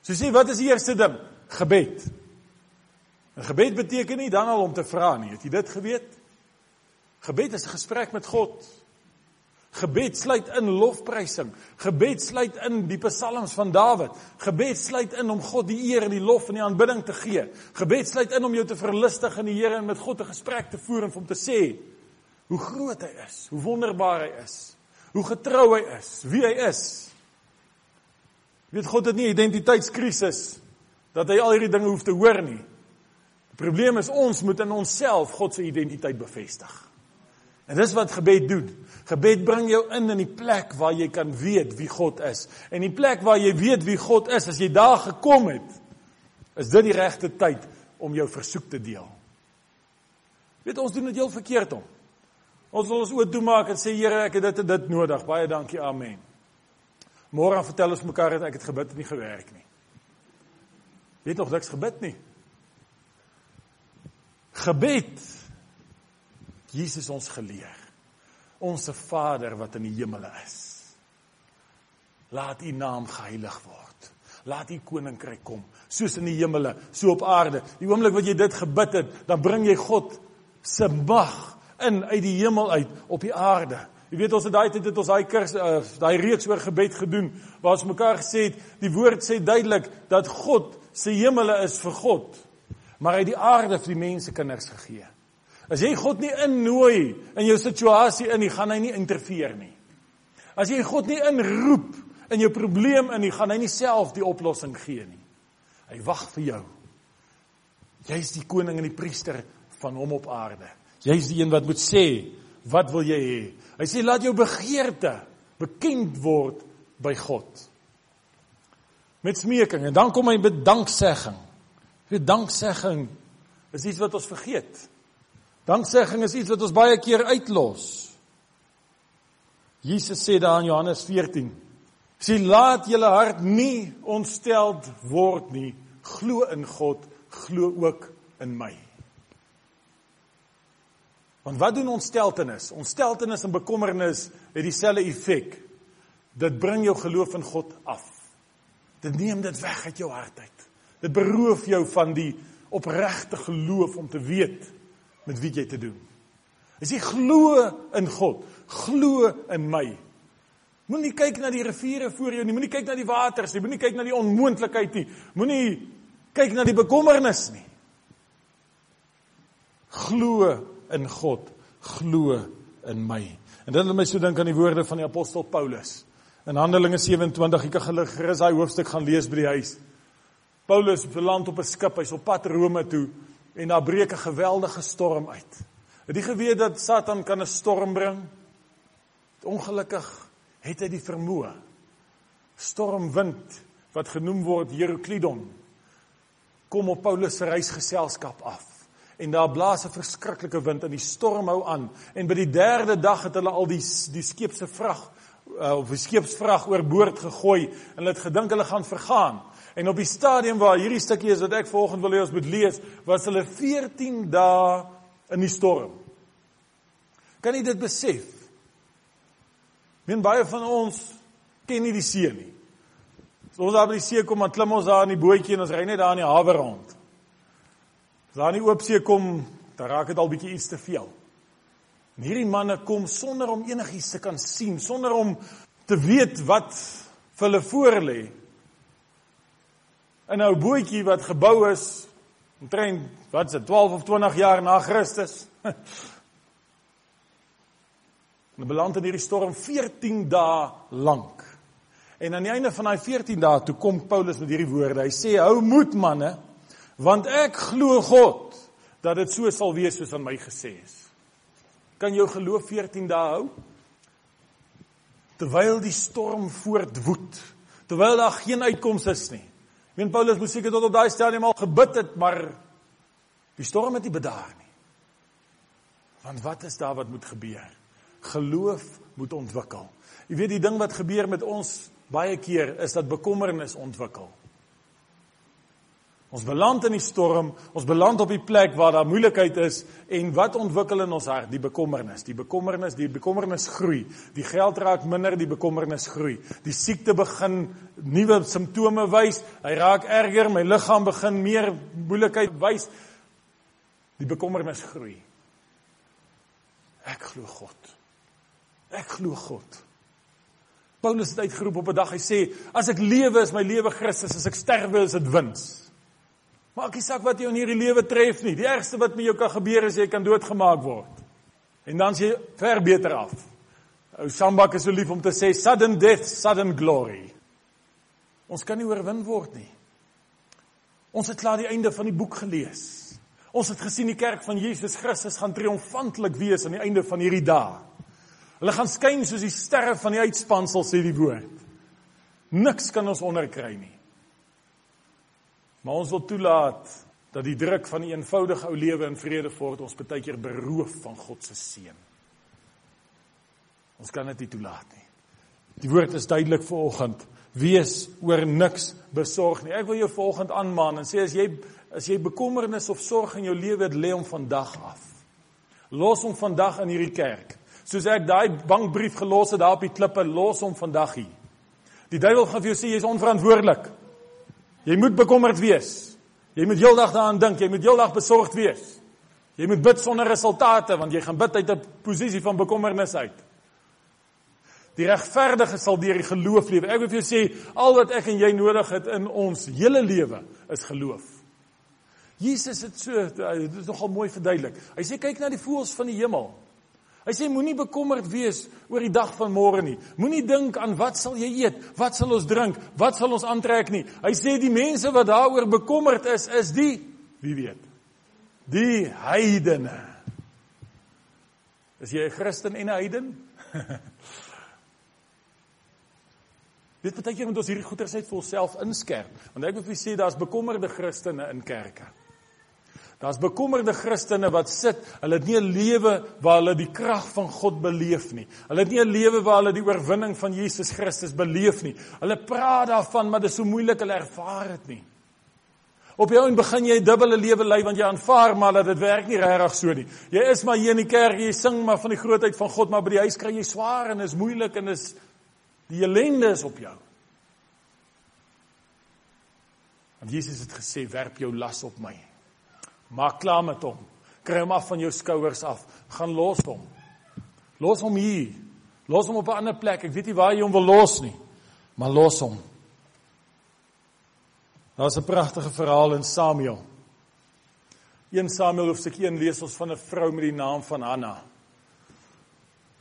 So sê, wat is die eerste ding? Gebed. 'n Gebed beteken nie dan al om te vra nie. Het jy dit geweet? Gebed is 'n gesprek met God. Gebed sluit in lofprysing. Gebed sluit in die psalms van Dawid. Gebed sluit in om God die eer en die lof en die aanbidding te gee. Gebed sluit in om jou te verlustig in die Here en met God 'n gesprek te voer en hom te sê hoe groot hy is, hoe wonderbaar hy is, hoe getrou hy is, wie hy is. Jy weet God het nie identiteitskrisis dat hy al hierdie dinge hoef te hoor nie. Die probleem is ons moet in onsself God se identiteit bevestig. En dis wat gebed doen. Gebed bring jou in in die plek waar jy kan weet wie God is. En die plek waar jy weet wie God is, as jy daar gekom het, is dit die regte tyd om jou versoek te deel. Weet ons doen dit heel verkeerd om. Ons wil ons oë toemaak en sê Here, ek het dit en dit nodig. Baie dankie. Amen. Môre vertel ons mekaar dat ek het gebid en nie gewerk nie. Weet nog niks gebid nie. Gebed Jesus ons geleer. Onse Vader wat in die hemele is. Laat u naam geheilig word. Laat u koninkryk kom, soos in die hemele, so op aarde. Die oomblik wat jy dit gebid het, dan bring jy God se mag in uit die hemel uit op die aarde. Jy weet ons het daai tyd het ons daai kurs uh, eh, daai reeks oor gebed gedoen waar ons mekaar gesê het die woord sê duidelik dat God se hemele is vir God, maar uit die aarde vir die mense kinders gegee. As jy God nie innooi in jou situasie in nie, gaan hy nie interveer nie. As jy God nie inroep in jou probleem in nie, gaan hy nie self die oplossing gee nie. Hy wag vir jou. Jy's die koning en die priester van hom op aarde. Jy's die een wat moet sê, wat wil jy hê? Hy sê laat jou begeerte bekend word by God. Met smeking en dan kom hy met danksegging. Vir danksegging is iets wat ons vergeet. Danksegging is iets wat ons baie keer uitlos. Jesus sê daar in Johannes 14: "Sê laat julle hart nie ontsteld word nie. Glo in God, glo ook in my." Want wat doen ontsteltenis? Ontsteltenis en bekommernis het dieselfde effek. Dit bring jou geloof in God af. Dit neem dit weg uit jou hart uit. Dit beroof jou van die opregte geloof om te weet met wie jy te doen. As jy glo in God, glo in my. Moenie kyk na die riviere voor jou nie, moenie kyk na die waters nie, moenie kyk na die onmoontlikheid nie. Moenie kyk na die bekommernis nie. Glo in God, glo in my. En dit laat my so dink aan die woorde van die apostel Paulus. In Handelinge 27, ek kan gerus daai hoofstuk gaan lees by die huis. Paulus beland op 'n skip, hy's op pad Rome toe en daar breek 'n geweldige storm uit. Het jy geweet dat Satan kan 'n storm bring? Ongelukkig het hy die vermoë. Stormwind wat genoem word Heraklidon kom op Paulus se reisgeselskap af en daar blaas 'n verskriklike wind en die storm hou aan en by die derde dag het hulle al die die skeep se vrag uh, of die skeepsvrag oorboord gegooi en hulle het gedink hulle gaan vergaan En op die stadium waar hierdie stukkie is wat ek vanoggend wil hê ons moet lees, was hulle 14 dae in die storm. Kan jy dit besef? Mien baie van ons ken nie die see nie. As ons daar by die see kom, dan klim ons daar in die bootjie en ons ry net daar in die hawe rond. As daar nie oop see kom, dan raak dit al bietjie iets te veel. En hierdie manne kom sonder om enigiets te kan sien, sonder om te weet wat vir hulle voorlê in 'n nou, bootjie wat gebou is omtrent wat se 12 of 20 jaar na Christus. Hulle beland in hierdie storm 14 dae lank. En aan die einde van daai 14 dae toe kom Paulus met hierdie woorde. Hy sê: "Hou moed manne, want ek glo God dat dit so sal wees soos aan my gesê is." Kan jou geloof 14 dae hou? Terwyl die storm voortwoed, terwyl daar geen uitkoms is nie Ek meen Paulus moes seker tot op daai stadium al gebid het, maar die storm het nie bedaar nie. Want wat is daar wat moet gebeur? Geloof moet ontwikkel. Jy weet die ding wat gebeur met ons baie keer is dat bekommernis ontwikkel. Ons beland in die storm, ons beland op die plek waar daar moeilikheid is en wat ontwikkel in ons hart? Die bekommernis. Die bekommernis, die bekommernis groei. Die geld raak minder, die bekommernis groei. Die siekte begin nuwe simptome wys. Hy raak erger, my liggaam begin meer moeilikheid wys. Die bekommernis groei. Ek glo God. Ek glo God. Paulus het uitgeroep op 'n dag hy sê as ek lewe is my lewe Christus as ek sterwe is dit wins. Maak nie saak wat jou in hierdie lewe tref nie. Die ergste wat met jou kan gebeur is jy kan doodgemaak word. En dan sê ver beter af. Ou Sambak is so lief om te sê sudden death, sudden glory. Ons kan nie oorwin word nie. Ons het klaar die einde van die boek gelees. Ons het gesien die kerk van Jesus Christus gaan triomfantelik wees aan die einde van hierdie dag. Hulle gaan skyn soos die sterre van die uitspansel sê die woord. Niks kan ons onderkry nie. Maar ons wil toelaat dat die druk van 'n eenvoudige ou lewe in vrede voort ons baie keer beroof van God se seën. Ons kan dit nie toelaat nie. Die woord is duidelik vir oggend. Wees oor niks besorg nie. Ek wil jou vanoggend aanmaan en sê as jy as jy bekommernis of sorg in jou lewe het, lê hom vandag af. Los hom vandag in hierdie kerk. Soos ek daai bankbrief gelos het daar op die klippe, los hom vandag hier. Die duiwel gaan vir jou sê jy's onverantwoordelik. Jy moet bekommerd wees. Jy moet heeldag daaraan dink, jy moet heeldag besorgd wees. Jy moet bid sonder resultate want jy gaan bid uit 'n posisie van bekommernis uit. Die regverdige sal deur die geloof lewe. Ek wil vir jou sê al wat ek en jy nodig het in ons hele lewe is geloof. Jesus het so dit is nogal mooi verduidelik. Hy sê kyk na die voëls van die hemel. Hy sê moenie bekommerd wees oor die dag van môre nie. Moenie dink aan wat sal jy eet, wat sal ons drink, wat sal ons aantrek nie. Hy sê die mense wat daaroor bekommerd is, is die wie weet. Die heidene. Is jy 'n Christen en 'n heiden? Weet baie keer moet ons hierdie goeiersheid vir onsself inskerp, want ek wil vir julle sê daar's bekommerde Christene in kerke. Daar's bekommerde Christene wat sit, hulle het nie 'n lewe waar hulle die krag van God beleef nie. Hulle het nie 'n lewe waar hulle die oorwinning van Jesus Christus beleef nie. Hulle praat daarvan, maar dit is so moeilik hulle ervaar dit nie. Op jou en begin jy 'n dubbele lewe lei want jy aanvaar maar dat dit werk nie regtig so nie. Jy is maar hier in die kerk, jy sing maar van die grootheid van God, maar by die huis kry jy swaar en is moeilik en is die ellende is op jou. Want Jesus het gesê werp jou las op my. Maak klaar met hom. Kry hom af van jou skouers af. Gaan los hom. Los hom hier. Los hom op 'n ander plek. Ek weet nie waar jy hom wil los nie. Maar los hom. Daar's 'n pragtige verhaal in Samuel. 1 Samuel hoofstuk 1 lees ons van 'n vrou met die naam van Hanna.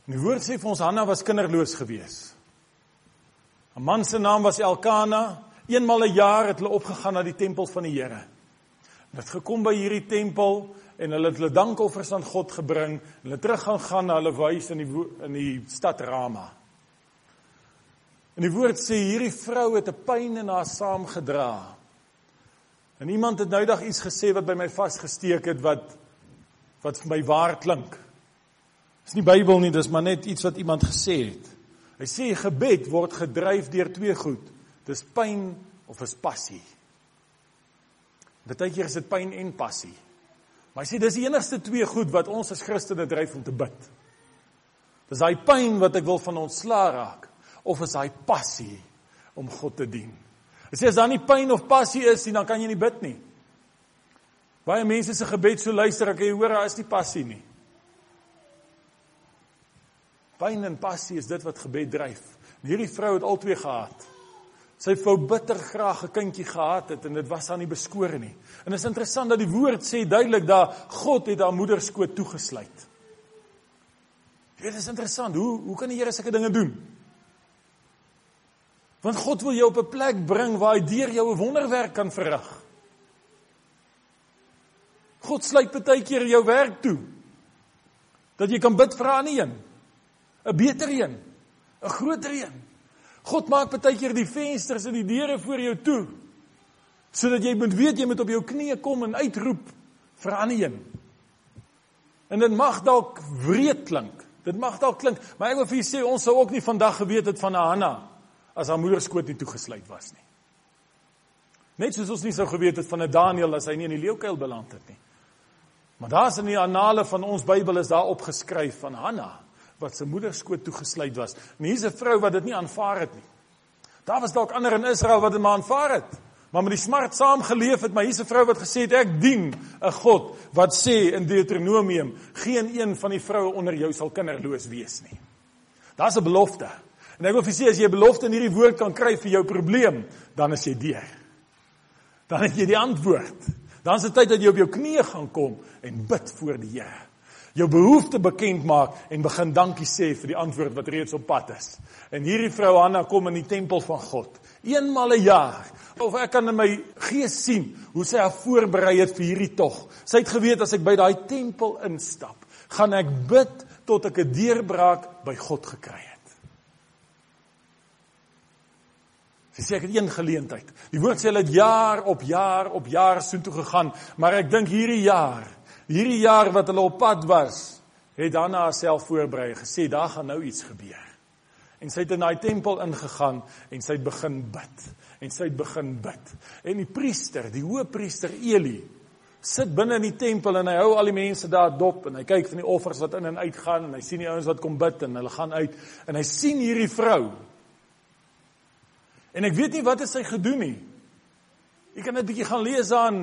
Die woord sê vir ons Hanna was kinderloos gewees. 'n Man se naam was Elkana. Eenmal 'n jaar het hulle opgegaan na die tempel van die Here. Hulle het gekom by hierdie tempel en hulle het hulle dankoffers aan God gebring en hulle terug gaan gaan na hulle huis in die in die stad Rama. En die woord sê hierdie vrou het 'n pyn in haar saamgedra. En iemand het nou dag iets gesê wat by my vasgesteek het wat wat vir my waar klink. Dis nie Bybel nie, dis maar net iets wat iemand gesê het. Hy sê gebed word gedryf deur twee goed. Dis pyn of is passie. Partykeer is dit pyn en passie. Maar hy sê dis die enigste twee goed wat ons as Christene dryf om te bid. Dis daai pyn wat ek wil van ontslaa raak of is daai passie om God te dien. Hy sê as daar nie pyn of passie is nie, dan kan jy nie bid nie. Baie mense se gebed so luister ek, jy hoor daar is nie passie nie. Pyn en passie is dit wat gebed dryf. Hierdie vrou het al twee gehad. Sy wou bitter graag 'n kindjie gehad het en dit was aan nie beskore nie. En dit is interessant dat die woord sê duidelik dat God het haar moeder skoot toegesluit. Dit is interessant. Hoe hoe kan die Here sulke dinge doen? Want God wil jou op 'n plek bring waar hy deur jou 'n wonderwerk kan verrig. God sluit baie keer jou werk toe. Dat jy kan bid vir 'n ander een. 'n Beter een. 'n Groter een. God maak baie keer die vensters en die deure voor jou toe sodat jy moet weet jy moet op jou knieë kom en uitroep vir ander een. En dit mag dalk wreed klink. Dit mag dalk klink, maar ek wil vir julle sê ons sou ook nie vandag geweet het van Hanna as haar moeder skoot nie toegesluit was nie. Net soos ons nie sou geweet het van 'n Daniël as hy nie in die leeukuil beland het nie. Maar daar's in die annale van ons Bybel is daar opgeskryf van Hanna wat se moeder skoot toegesluit was. En hier's 'n vrou wat dit nie aanvaar het nie. Daar was dalk ander in Israel wat dit maar aanvaar het. Maar met die smart saam geleef het, maar hier's 'n vrou wat gesê het ek dien 'n God wat sê in Deuteronomium geen een van die vroue onder jou sal kinderloos wees nie. Daar's 'n belofte. En ek wil vir sê as jy 'n belofte in hierdie woord kan kry vir jou probleem, dan is jy deur dan het jy die antwoord. Dan is dit tyd dat jy op jou knieë gaan kom en bid voor die Here. Jou behoefte bekend maak en begin dankie sê vir die antwoord wat reeds op pad is. En hierdie vrou Hanna kom in die tempel van God eenmal 'n jaar. Of ek kan in my gees sien hoe sy haar voorberei het vir hierdie tog. Sy het geweet as ek by daai tempel instap, gaan ek bid tot ek 'n deurbraak by God gekry het. Sy sê ek het een geleentheid. Die woord sê hulle het jaar op jaar op jaar soontoe gegaan, maar ek dink hierdie jaar, hierdie jaar wat hulle op pad was, het Hanna haarself voorberei gesê daar gaan nou iets gebeur. En sy het in daai tempel ingegaan en sy het begin bid. En sy het begin bid. En die priester, die hoëpriester Eli, sit binne in die tempel en hy hou al die mense daar dop en hy kyk van die offers wat in en uit gaan en hy sien die ouens wat kom bid en hulle gaan uit en hy sien hierdie vrou En ek weet nie wat het sy gedoen nie. Ek kan net bietjie gaan lees aan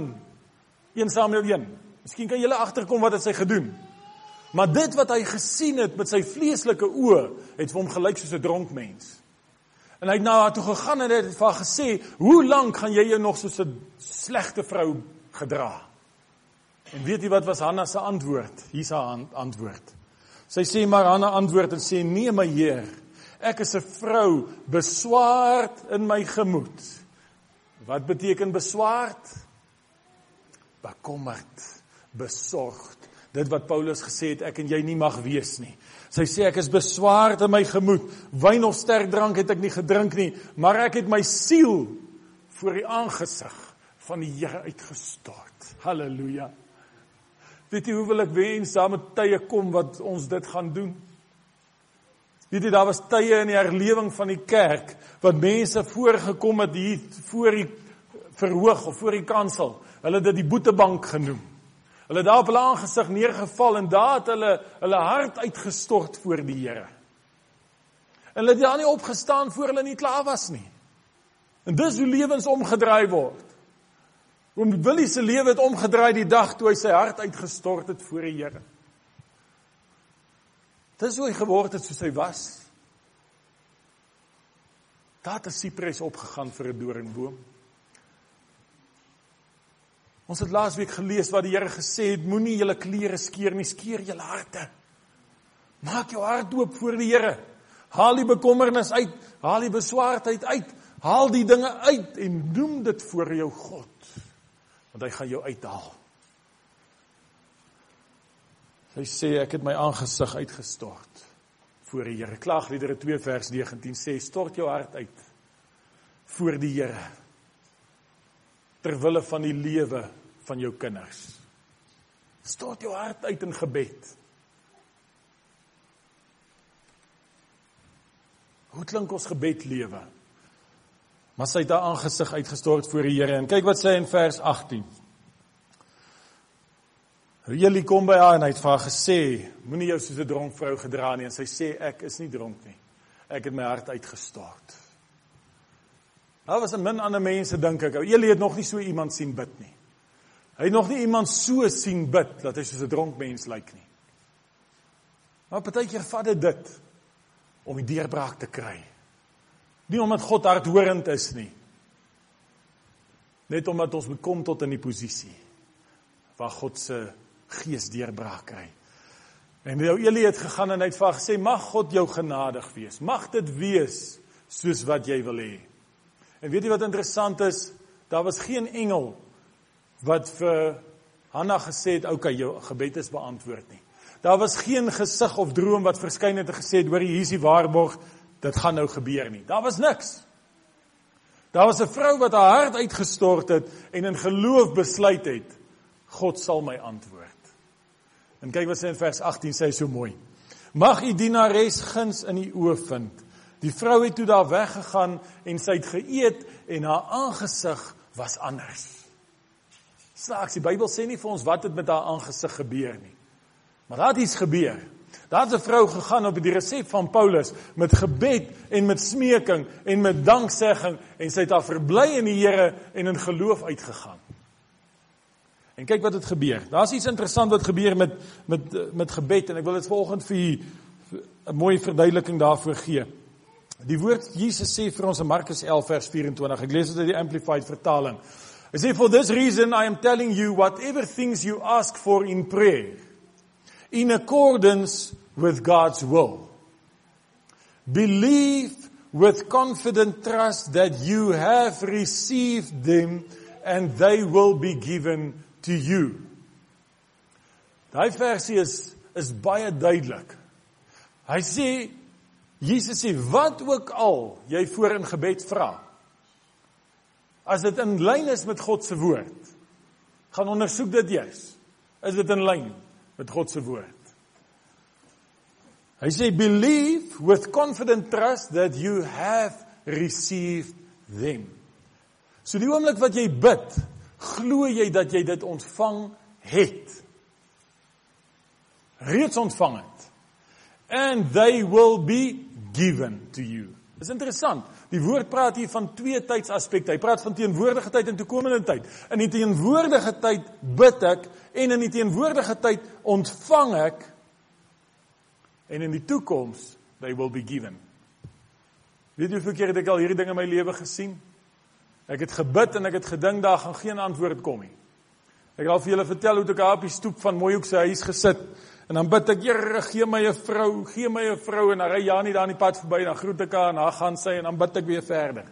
1 Samuel 1. Miskien kan julle agterkom wat het sy gedoen. Maar dit wat hy gesien het met sy vleeslike oë, het vir hom gelyk soos 'n dronk mens. En hy het na haar toe gegaan en het haar gesê, "Hoe lank gaan jy jou nog soos 'n slegte vrou gedra?" En weet jy wat was Hanna se antwoord? Hier's haar antwoord. Sy sê maar Hanna antwoord en sê, "Nee my Heer, Ek is 'n vrou beswaard in my gemoed. Wat beteken beswaard? Bekommerd, besorgd. Dit wat Paulus gesê het ek en jy nie mag wees nie. Sy sê ek is beswaard in my gemoed. Wyn of sterk drank het ek nie gedrink nie, maar ek het my siel voor die aangesig van die Here uitgestort. Halleluja. Weet jy hoe wil ek wens daar met tye kom wat ons dit gaan doen? Weet jy daar was tye in die herlewing van die kerk wat mense voorgekom het hier voor die verhoog of voor die kansel. Hulle het dit die boetebank genoem. Hulle het daar op hulle aangesig neergeval en daar het hulle hulle hart uitgestort voor die Here. En hulle het daar nie opgestaan voor hulle nie klaar was nie. En dis hoe lewens omgedraai word. Oom Willie se lewe het omgedraai die dag toe hy sy hart uitgestort het voor die Here. Dis hoe hy geword het soos hy was. Daar het 'n sipres opgegaan vir 'n doringboom. Ons het laasweek gelees wat die Here gesê het, moenie julle klere skeer nie, skeer julle harte. Maak jou hart oop voor die Here. Haal die bekommernis uit, haal die beswaardheid uit, haal die dinge uit en noem dit voor jou God. Want hy gaan jou uithaal. Hy sê ek het my aangesig uitgestort voor die Here. Klaagliedere 2 vers 19 sê stort jou hart uit voor die Here ter wille van die lewe van jou kinders. Stort jou hart uit in gebed. Hoe klink ons gebed lewe? Maar sy het haar aangesig uitgestort voor die Here en kyk wat sê in vers 18. Really kom by haar en hy het vir haar gesê, moenie jou soos 'n dronk vrou gedra nie en sy sê ek is nie dronk nie. Ek het my hart uitgestort. Daar was 'n min ander mense dink ek. Eli het nog nie so iemand sien bid nie. Hy het nog nie iemand so sien bid dat hy soos 'n dronk mens lyk nie. Maar partykeer vat dit dit om die deurbraak te kry. Nie omdat God hardhorend is nie. Net omdat ons moet kom tot in die posisie waar God se gees deurbraak kry. En nou Eli het gegaan en hy het vir gesê mag God jou genadig wees. Mag dit wees soos wat jy wil hê. En weet jy wat interessant is? Daar was geen engel wat vir Hanna gesê het, "Oké, okay, jou gebed is beantwoord nie." Daar was geen gesig of droom wat verskyn het en gesê het, "Hoor, hier is die waarborg, dit gaan nou gebeur nie. Daar was niks. Daar was 'n vrou wat haar hart uitgestort het en in geloof besluit het, God sal my antwoord. En kyk wat sê in vers 18 sê hy so mooi. Mag u dienares guns in u oë vind. Die vrou het toe daar weggegaan en sy het geëet en haar aangesig was anders. Snaaks, die Bybel sê nie vir ons wat het met haar aangesig gebeur nie. Maar daar het iets gebeur. Daar het 'n vrou gegaan op die resep van Paulus met gebed en met smeking en met danksegging en sy het haar verbly in die Here en in geloof uitgegaan. En kyk wat het gebeur. Daar's iets interessant wat gebeur met met met gebed en ek wil dit vanoggend vir u 'n mooi verduideliking daarvoor gee. Die woord Jesus sê vir ons in Markus 11 vers 24. Ek lees dit uit die amplified vertaling. Hy sê for this reason I am telling you whatever things you ask for in prayer in accordance with God's will. Believe with confident trust that you have received them and they will be given to you. Daai versie is is baie duidelik. Hy sê Jesus sê wat ook al jy voor in gebed vra. As dit in lyn is met God se woord, gaan ondersoek dit eers. Is dit in lyn met God se woord? Hy sê believe with confident trust that you have received them. So die oomblik wat jy bid, glo jy dat jy dit ontvang het? Reeds ontvang het. And they will be given to you. Dis interessant. Die woord praat hier van twee tydsaspekte. Hy praat van teenwoordige tyd en toekomende tyd. In die teenwoordige tyd bid ek en in die teenwoordige tyd ontvang ek en in die toekoms they will be given. Weet jy hoeveel keer het ek al hierdie ding in my lewe gesien? Ek het gebid en ek het gedink daar gaan geen antwoord kom nie. Ek het al vir julle vertel hoe ek op die stoep van Mooihoek se huis gesit en dan bid ek, Here, gee my 'n vrou, gee my 'n vrou en dan ry Janie daar in die pad verby en dan groet ek haar en dan gaan sy en dan bid ek weer verder.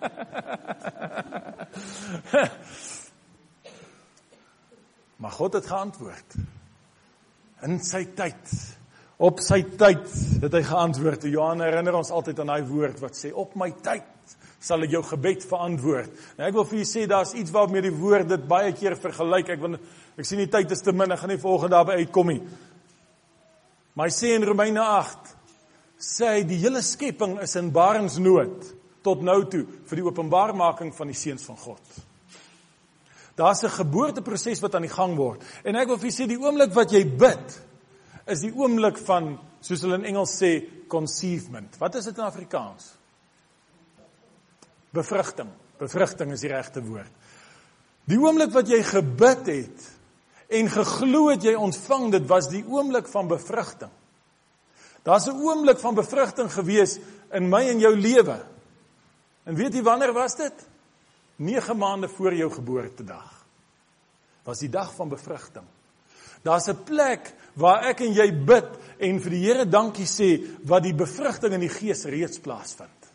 maar God het geantwoord. In sy tyd, op sy tyd het hy geantwoord. Johan herinner ons altyd aan daai woord wat sê op my tyd sal ek jou gebed verantwoord. Nou ek wil vir julle sê daar's iets waarmee die woord dit baie keer vergelyk. Ek wil ek sien die tyd is te min, ek gaan nie volgende daarby uitkom nie. Maar hy sê in Romeine 8 sê hy die hele skepping is in baringsnood tot nou toe vir die openbarmaking van die seuns van God. Daar's 'n geboorteproses wat aan die gang word. En ek wil vir julle sê die oomblik wat jy bid is die oomblik van soos hulle in Engels sê conceivement. Wat is dit in Afrikaans? Bevrugting. Bevrugting is die regte woord. Die oomblik wat jy gebid het en geglo het jy ontvang dit was die oomblik van bevrugting. Daar's 'n oomblik van bevrugting gewees in my en jou lewe. En weet jy wanneer was dit? 9 maande voor jou geboortedag. Was die dag van bevrugting. Daar's 'n plek waar ek en jy bid en vir die Here dankie sê wat die bevrugting in die gees reeds plaasvind.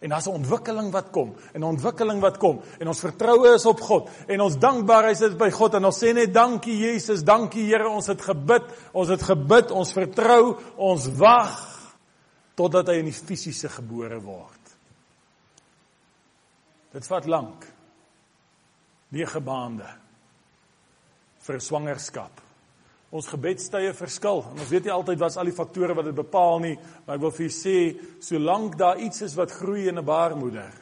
En daar's 'n ontwikkeling wat kom, 'n ontwikkeling wat kom en ons vertroue is op God en ons dankbaarheid is by God en ons sê net dankie Jesus, dankie Here, ons het gebid, ons het gebid, ons vertrou, ons wag totdat hy in die fisiese gebore word. Dit vat lank. 9 maande vir swangerskap. Ons gebedstye verskil en ons weet nie altyd wat's al die faktore wat dit bepaal nie, maar ek wil vir julle sê, solank daar iets is wat groei in 'n baarmoeder,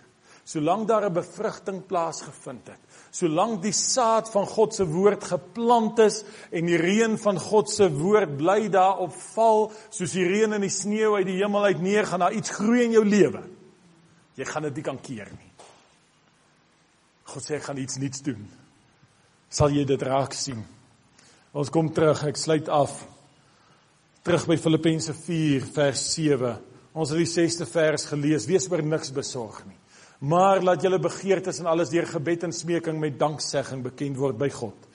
solank daar 'n bevrugting plaasgevind het, solank die saad van God se woord geplant is en die reën van God se woord bly daarop val, soos die reën en die sneeu uit die hemel uit neer gaan, daar iets groei in jou lewe. Jy gaan dit nie kan keer nie. God sê ek gaan iets nuuts doen. Sal jy dit raak sien? Ons kom terug, ek sluit af. Terug by Filippense 4 vers 7. Ons het die 6ste vers gelees. Wees oor niks besorg nie. Maar laat julle begeertes en alles deur gebed en smeking met danksegging bekend word by God.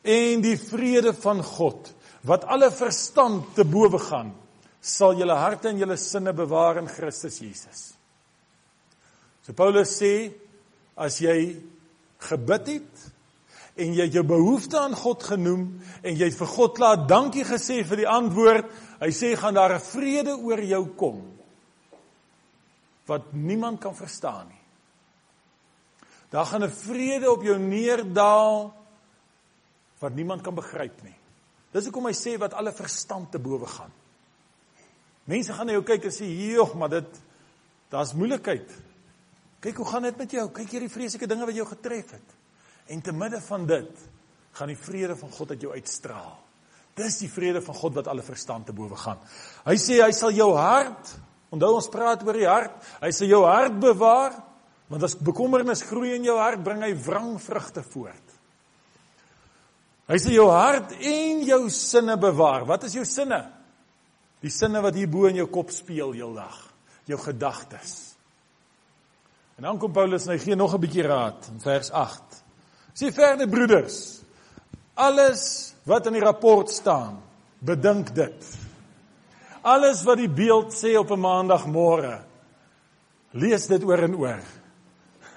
En die vrede van God wat alle verstand te bowe gaan, sal julle harte en julle sinne bewaar in Christus Jesus. So Paulus sê as jy gebid het en jy het jou behoefte aan God genoem en jy het vir God laat dankie gesê vir die antwoord. Hy sê gaan daar 'n vrede oor jou kom wat niemand kan verstaan nie. Daar gaan 'n vrede op jou neerdal wat niemand kan begryp nie. Dis hoekom hy sê wat alle verstand te bowe gaan. Mense gaan na jou kyk en sê, "Joh, maar dit daar's moeilikheid." Kyk hoe gaan dit met jou? Kyk hierdie vreeslike dinge wat jou getref het. En te midde van dit gaan die vrede van God uit jou uitstraal. Dis die vrede van God wat alle verstand te bowe gaan. Hy sê hy sal jou hart, onthou ons praat oor die hart, hy sal jou hart bewaar, want as bekommernis groei in jou hart, bring hy wrangvrugte voort. Hy sê jou hart en jou sinne bewaar. Wat is jou sinne? Die sinne wat hier bo in jou kop speel heeldag. Jou gedagtes. En dan kom Paulus en hy gee nog 'n bietjie raad in vers 8. Sê verder broeders, alles wat in die rapport staan, bedink dit. Alles wat die beeld sê op 'n maandagmôre, lees dit oor en oor.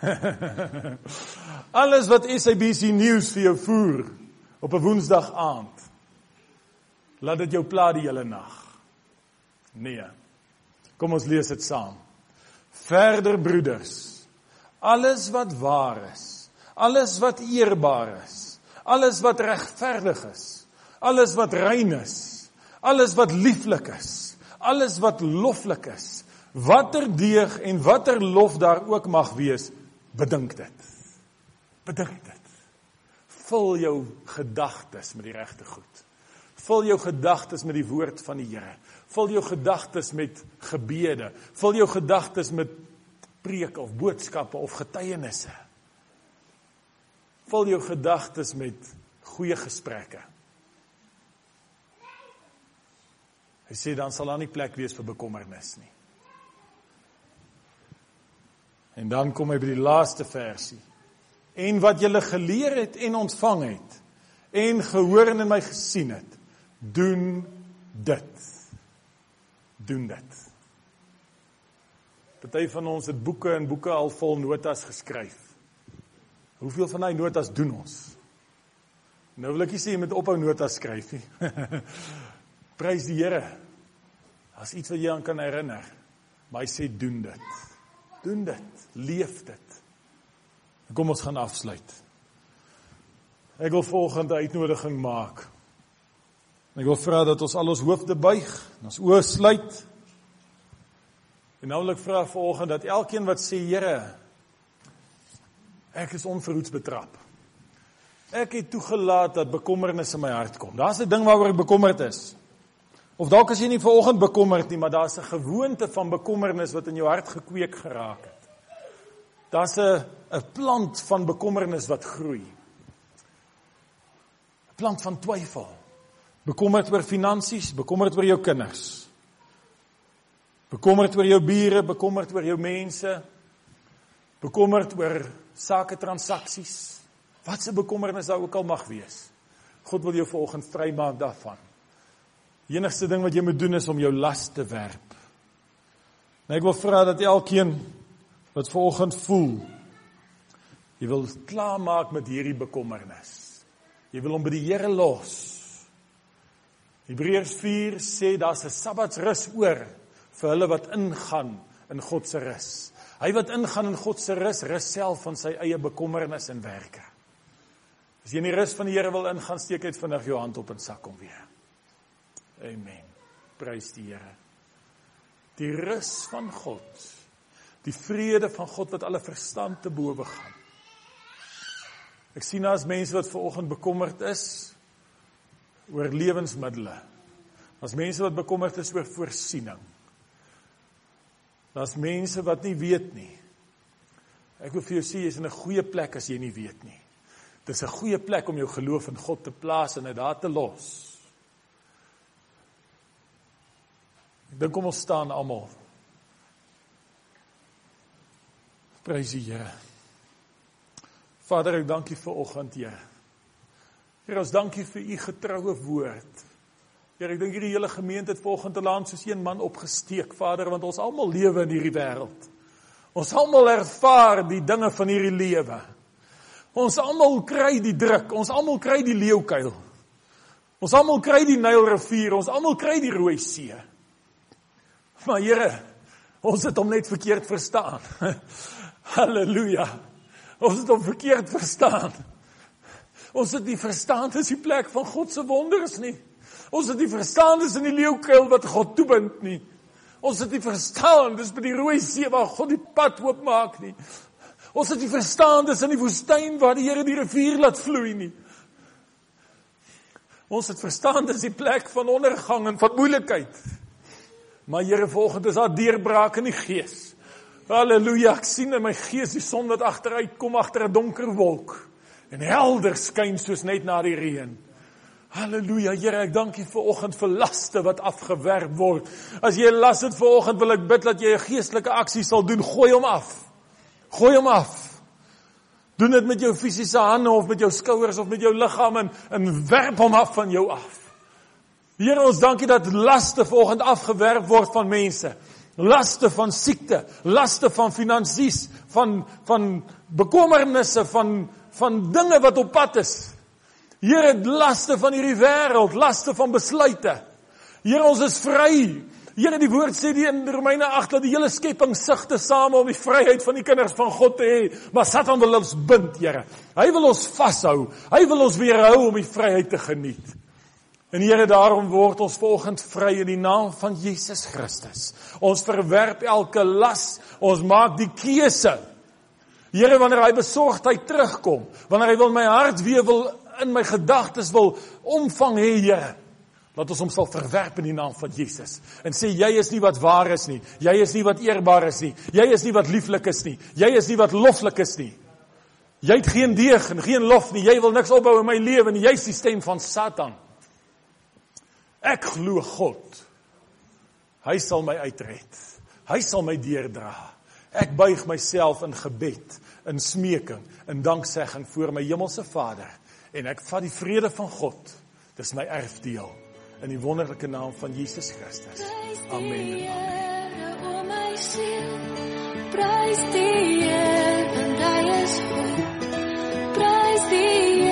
alles wat SABC nuus vir jou voer op 'n woensdag aand, laat dit jou pla die hele nag. Nee. Kom ons lees dit saam. Verder broeders, alles wat waar is, alles wat eerbaar is, alles wat regverdig is, alles wat rein is, alles wat lieflik is, alles wat loflik is, watter deeg en watter lof daar ook mag wees, bedink dit. Bedink dit. Vul jou gedagtes met die regte goed. Vul jou gedagtes met die woord van die Here. Vul jou gedagtes met gebede. Vul jou gedagtes met preke of boodskappe of getuienisse. Vul jou gedagtes met goeie gesprekke. Hy sê dan sal daar nie plek wees vir bekommernis nie. En dan kom hy by die laaste versie. En wat julle geleer het en ontvang het en gehoor en in my gesien het, doen dit. Doen dit. Party van ons het boeke en boeke al vol notas geskryf. Hoeveel van daai notas doen ons? Nou wil ek nie sê jy moet ophou notas skryf nie. Prys die Here. As iets wat jy aan kan herinner. Maar hy sê doen dit. Doen dit. Leef dit. Kom ons gaan afsluit. Ek wil volgende uitnodiging maak. Ek wil vra dat ons al ons hoofde buig, ons oë sluit. En nou wil ek vra volgende dat elkeen wat sê Here, Ek is onverhoeds betrap. Ek het toegelaat dat bekommernis in my hart kom. Daar's 'n ding waaroor ek bekommerd is. Of dalk as jy nie vanoggend bekommerd nie, maar daar's 'n gewoonte van bekommernis wat in jou hart gekweek geraak het. Daar's 'n 'n plant van bekommernis wat groei. 'n Plant van twyfel. Bekommerd oor finansies, bekommerd oor jou kinders. Bekommerd oor jou bure, bekommerd oor jou mense. Bekommerd oor sake transaksies, wat se bekommernis daar ook al mag wees. God wil jou vanoggend vrymaak daarvan. Die enigste ding wat jy moet doen is om jou las te werp. En ek wil vra dat elkeen wat vanoggend voel jy wil klaarmaak met hierdie bekommernis. Jy wil hom by die Here los. Hebreërs 4 sê daar's 'n Sabbatsrus oor vir hulle wat ingaan in God se rus. Hy wat ingaan in God se rus, rus self van sy eie bekommernis en werke. As jy in die rus van die Here wil ingaan, steek uit vinnig jou hand op en sak hom weer. Amen. Prys die Here. Die rus van God. Die vrede van God wat alle verstand te bowe gaan. Ek sien as mense wat ver oggend bekommerd is oor lewensmiddels. As mense wat bekommerd is oor voorsiening. Daar's mense wat nie weet nie. Ek wil vir jou sê jy's in 'n goeie plek as jy nie weet nie. Dis 'n goeie plek om jou geloof in God te plaas en dit daar te los. Ek dink kom ons staan almal. Prys die Here. Vader, ek dank U vir oggend, Here. Here, ons dankie vir U getroue woord. Here, ek dink hierdie hele gemeente het volgens te land soos een man opgesteek, Vader, want ons almal lewe in hierdie wêreld. Ons almal ervaar die dinge van hierdie lewe. Ons almal kry die druk, ons almal kry die leeukuil. Ons almal kry die Nylrivier, ons almal kry die Rooi See. Maar Here, ons het hom net verkeerd verstaan. Halleluja. Ons het hom verkeerd verstaan. Ons het nie verstaan dis die plek van God se wonders nie. Ons het nie verstaan dis in die leeukuil wat God toebind nie. Ons het nie verstaan dis by die Rooi See waar God die pad oopmaak nie. Ons het nie verstaan dis in die woestyn waar die Here die rivier laat vloei nie. Ons het verstaan dis die plek van ondergang en van moeilikheid. Maar Here, volgens is daar deurbraak in die gees. Halleluja, ek sien in my gees die son wat agteruit kom agter 'n donker wolk en helder skyn soos net na die reën. Halleluja, Here, ek dank U vir oggend vir laste wat afgewerp word. As jy las het vir oggend, wil ek bid dat jy 'n geestelike aksie sal doen, gooi hom af. Gooi hom af. Doen dit met jou fisiese hande of met jou skouers of met jou liggaam en en werp hom af van jou af. Here ons dankie dat laste vanoggend afgewerp word van mense. Laste van siekte, laste van finansies, van van bekommernisse, van van dinge wat op pad is. Here, laste van hierdie wêreld, laste van besluite. Here, ons is vry. Here die woord sê die in Romeine 8 dat die hele skepping sigte saam om die vryheid van die kinders van God te hê, maar Satan wil ons bind, Here. Hy wil ons vashou. Hy wil ons weerhou om die vryheid te geniet. En Here, daarom word ons volgens vry in die naam van Jesus Christus. Ons verwerp elke las. Ons maak die keuse. Here, wanneer hy besorgdheid terugkom, wanneer hy wil my hart weer wil in my gedagtes wil omvang hê, Here, Laat ons hom sal verwerp in die naam van Jesus en sê jy is nie wat waar is nie. Jy is nie wat eerbaar is nie. Jy is nie wat lieflik is nie. Jy is nie wat loflik is nie. Jy het geen deeg en geen lof nie. Jy wil niks opbou in my lewe nie. Jy's die stem van Satan. Ek glo God. Hy sal my uitred. Hy sal my deurdra. Ek buig myself in gebed, in smeking, in danksegging voor my hemelse Vader en ek vat die vrede van God. Dis my erfdeel in die wonderlike naam van Jesus Christus. Amen en amen. Prys die Here, want hy is goed. Prys die Here.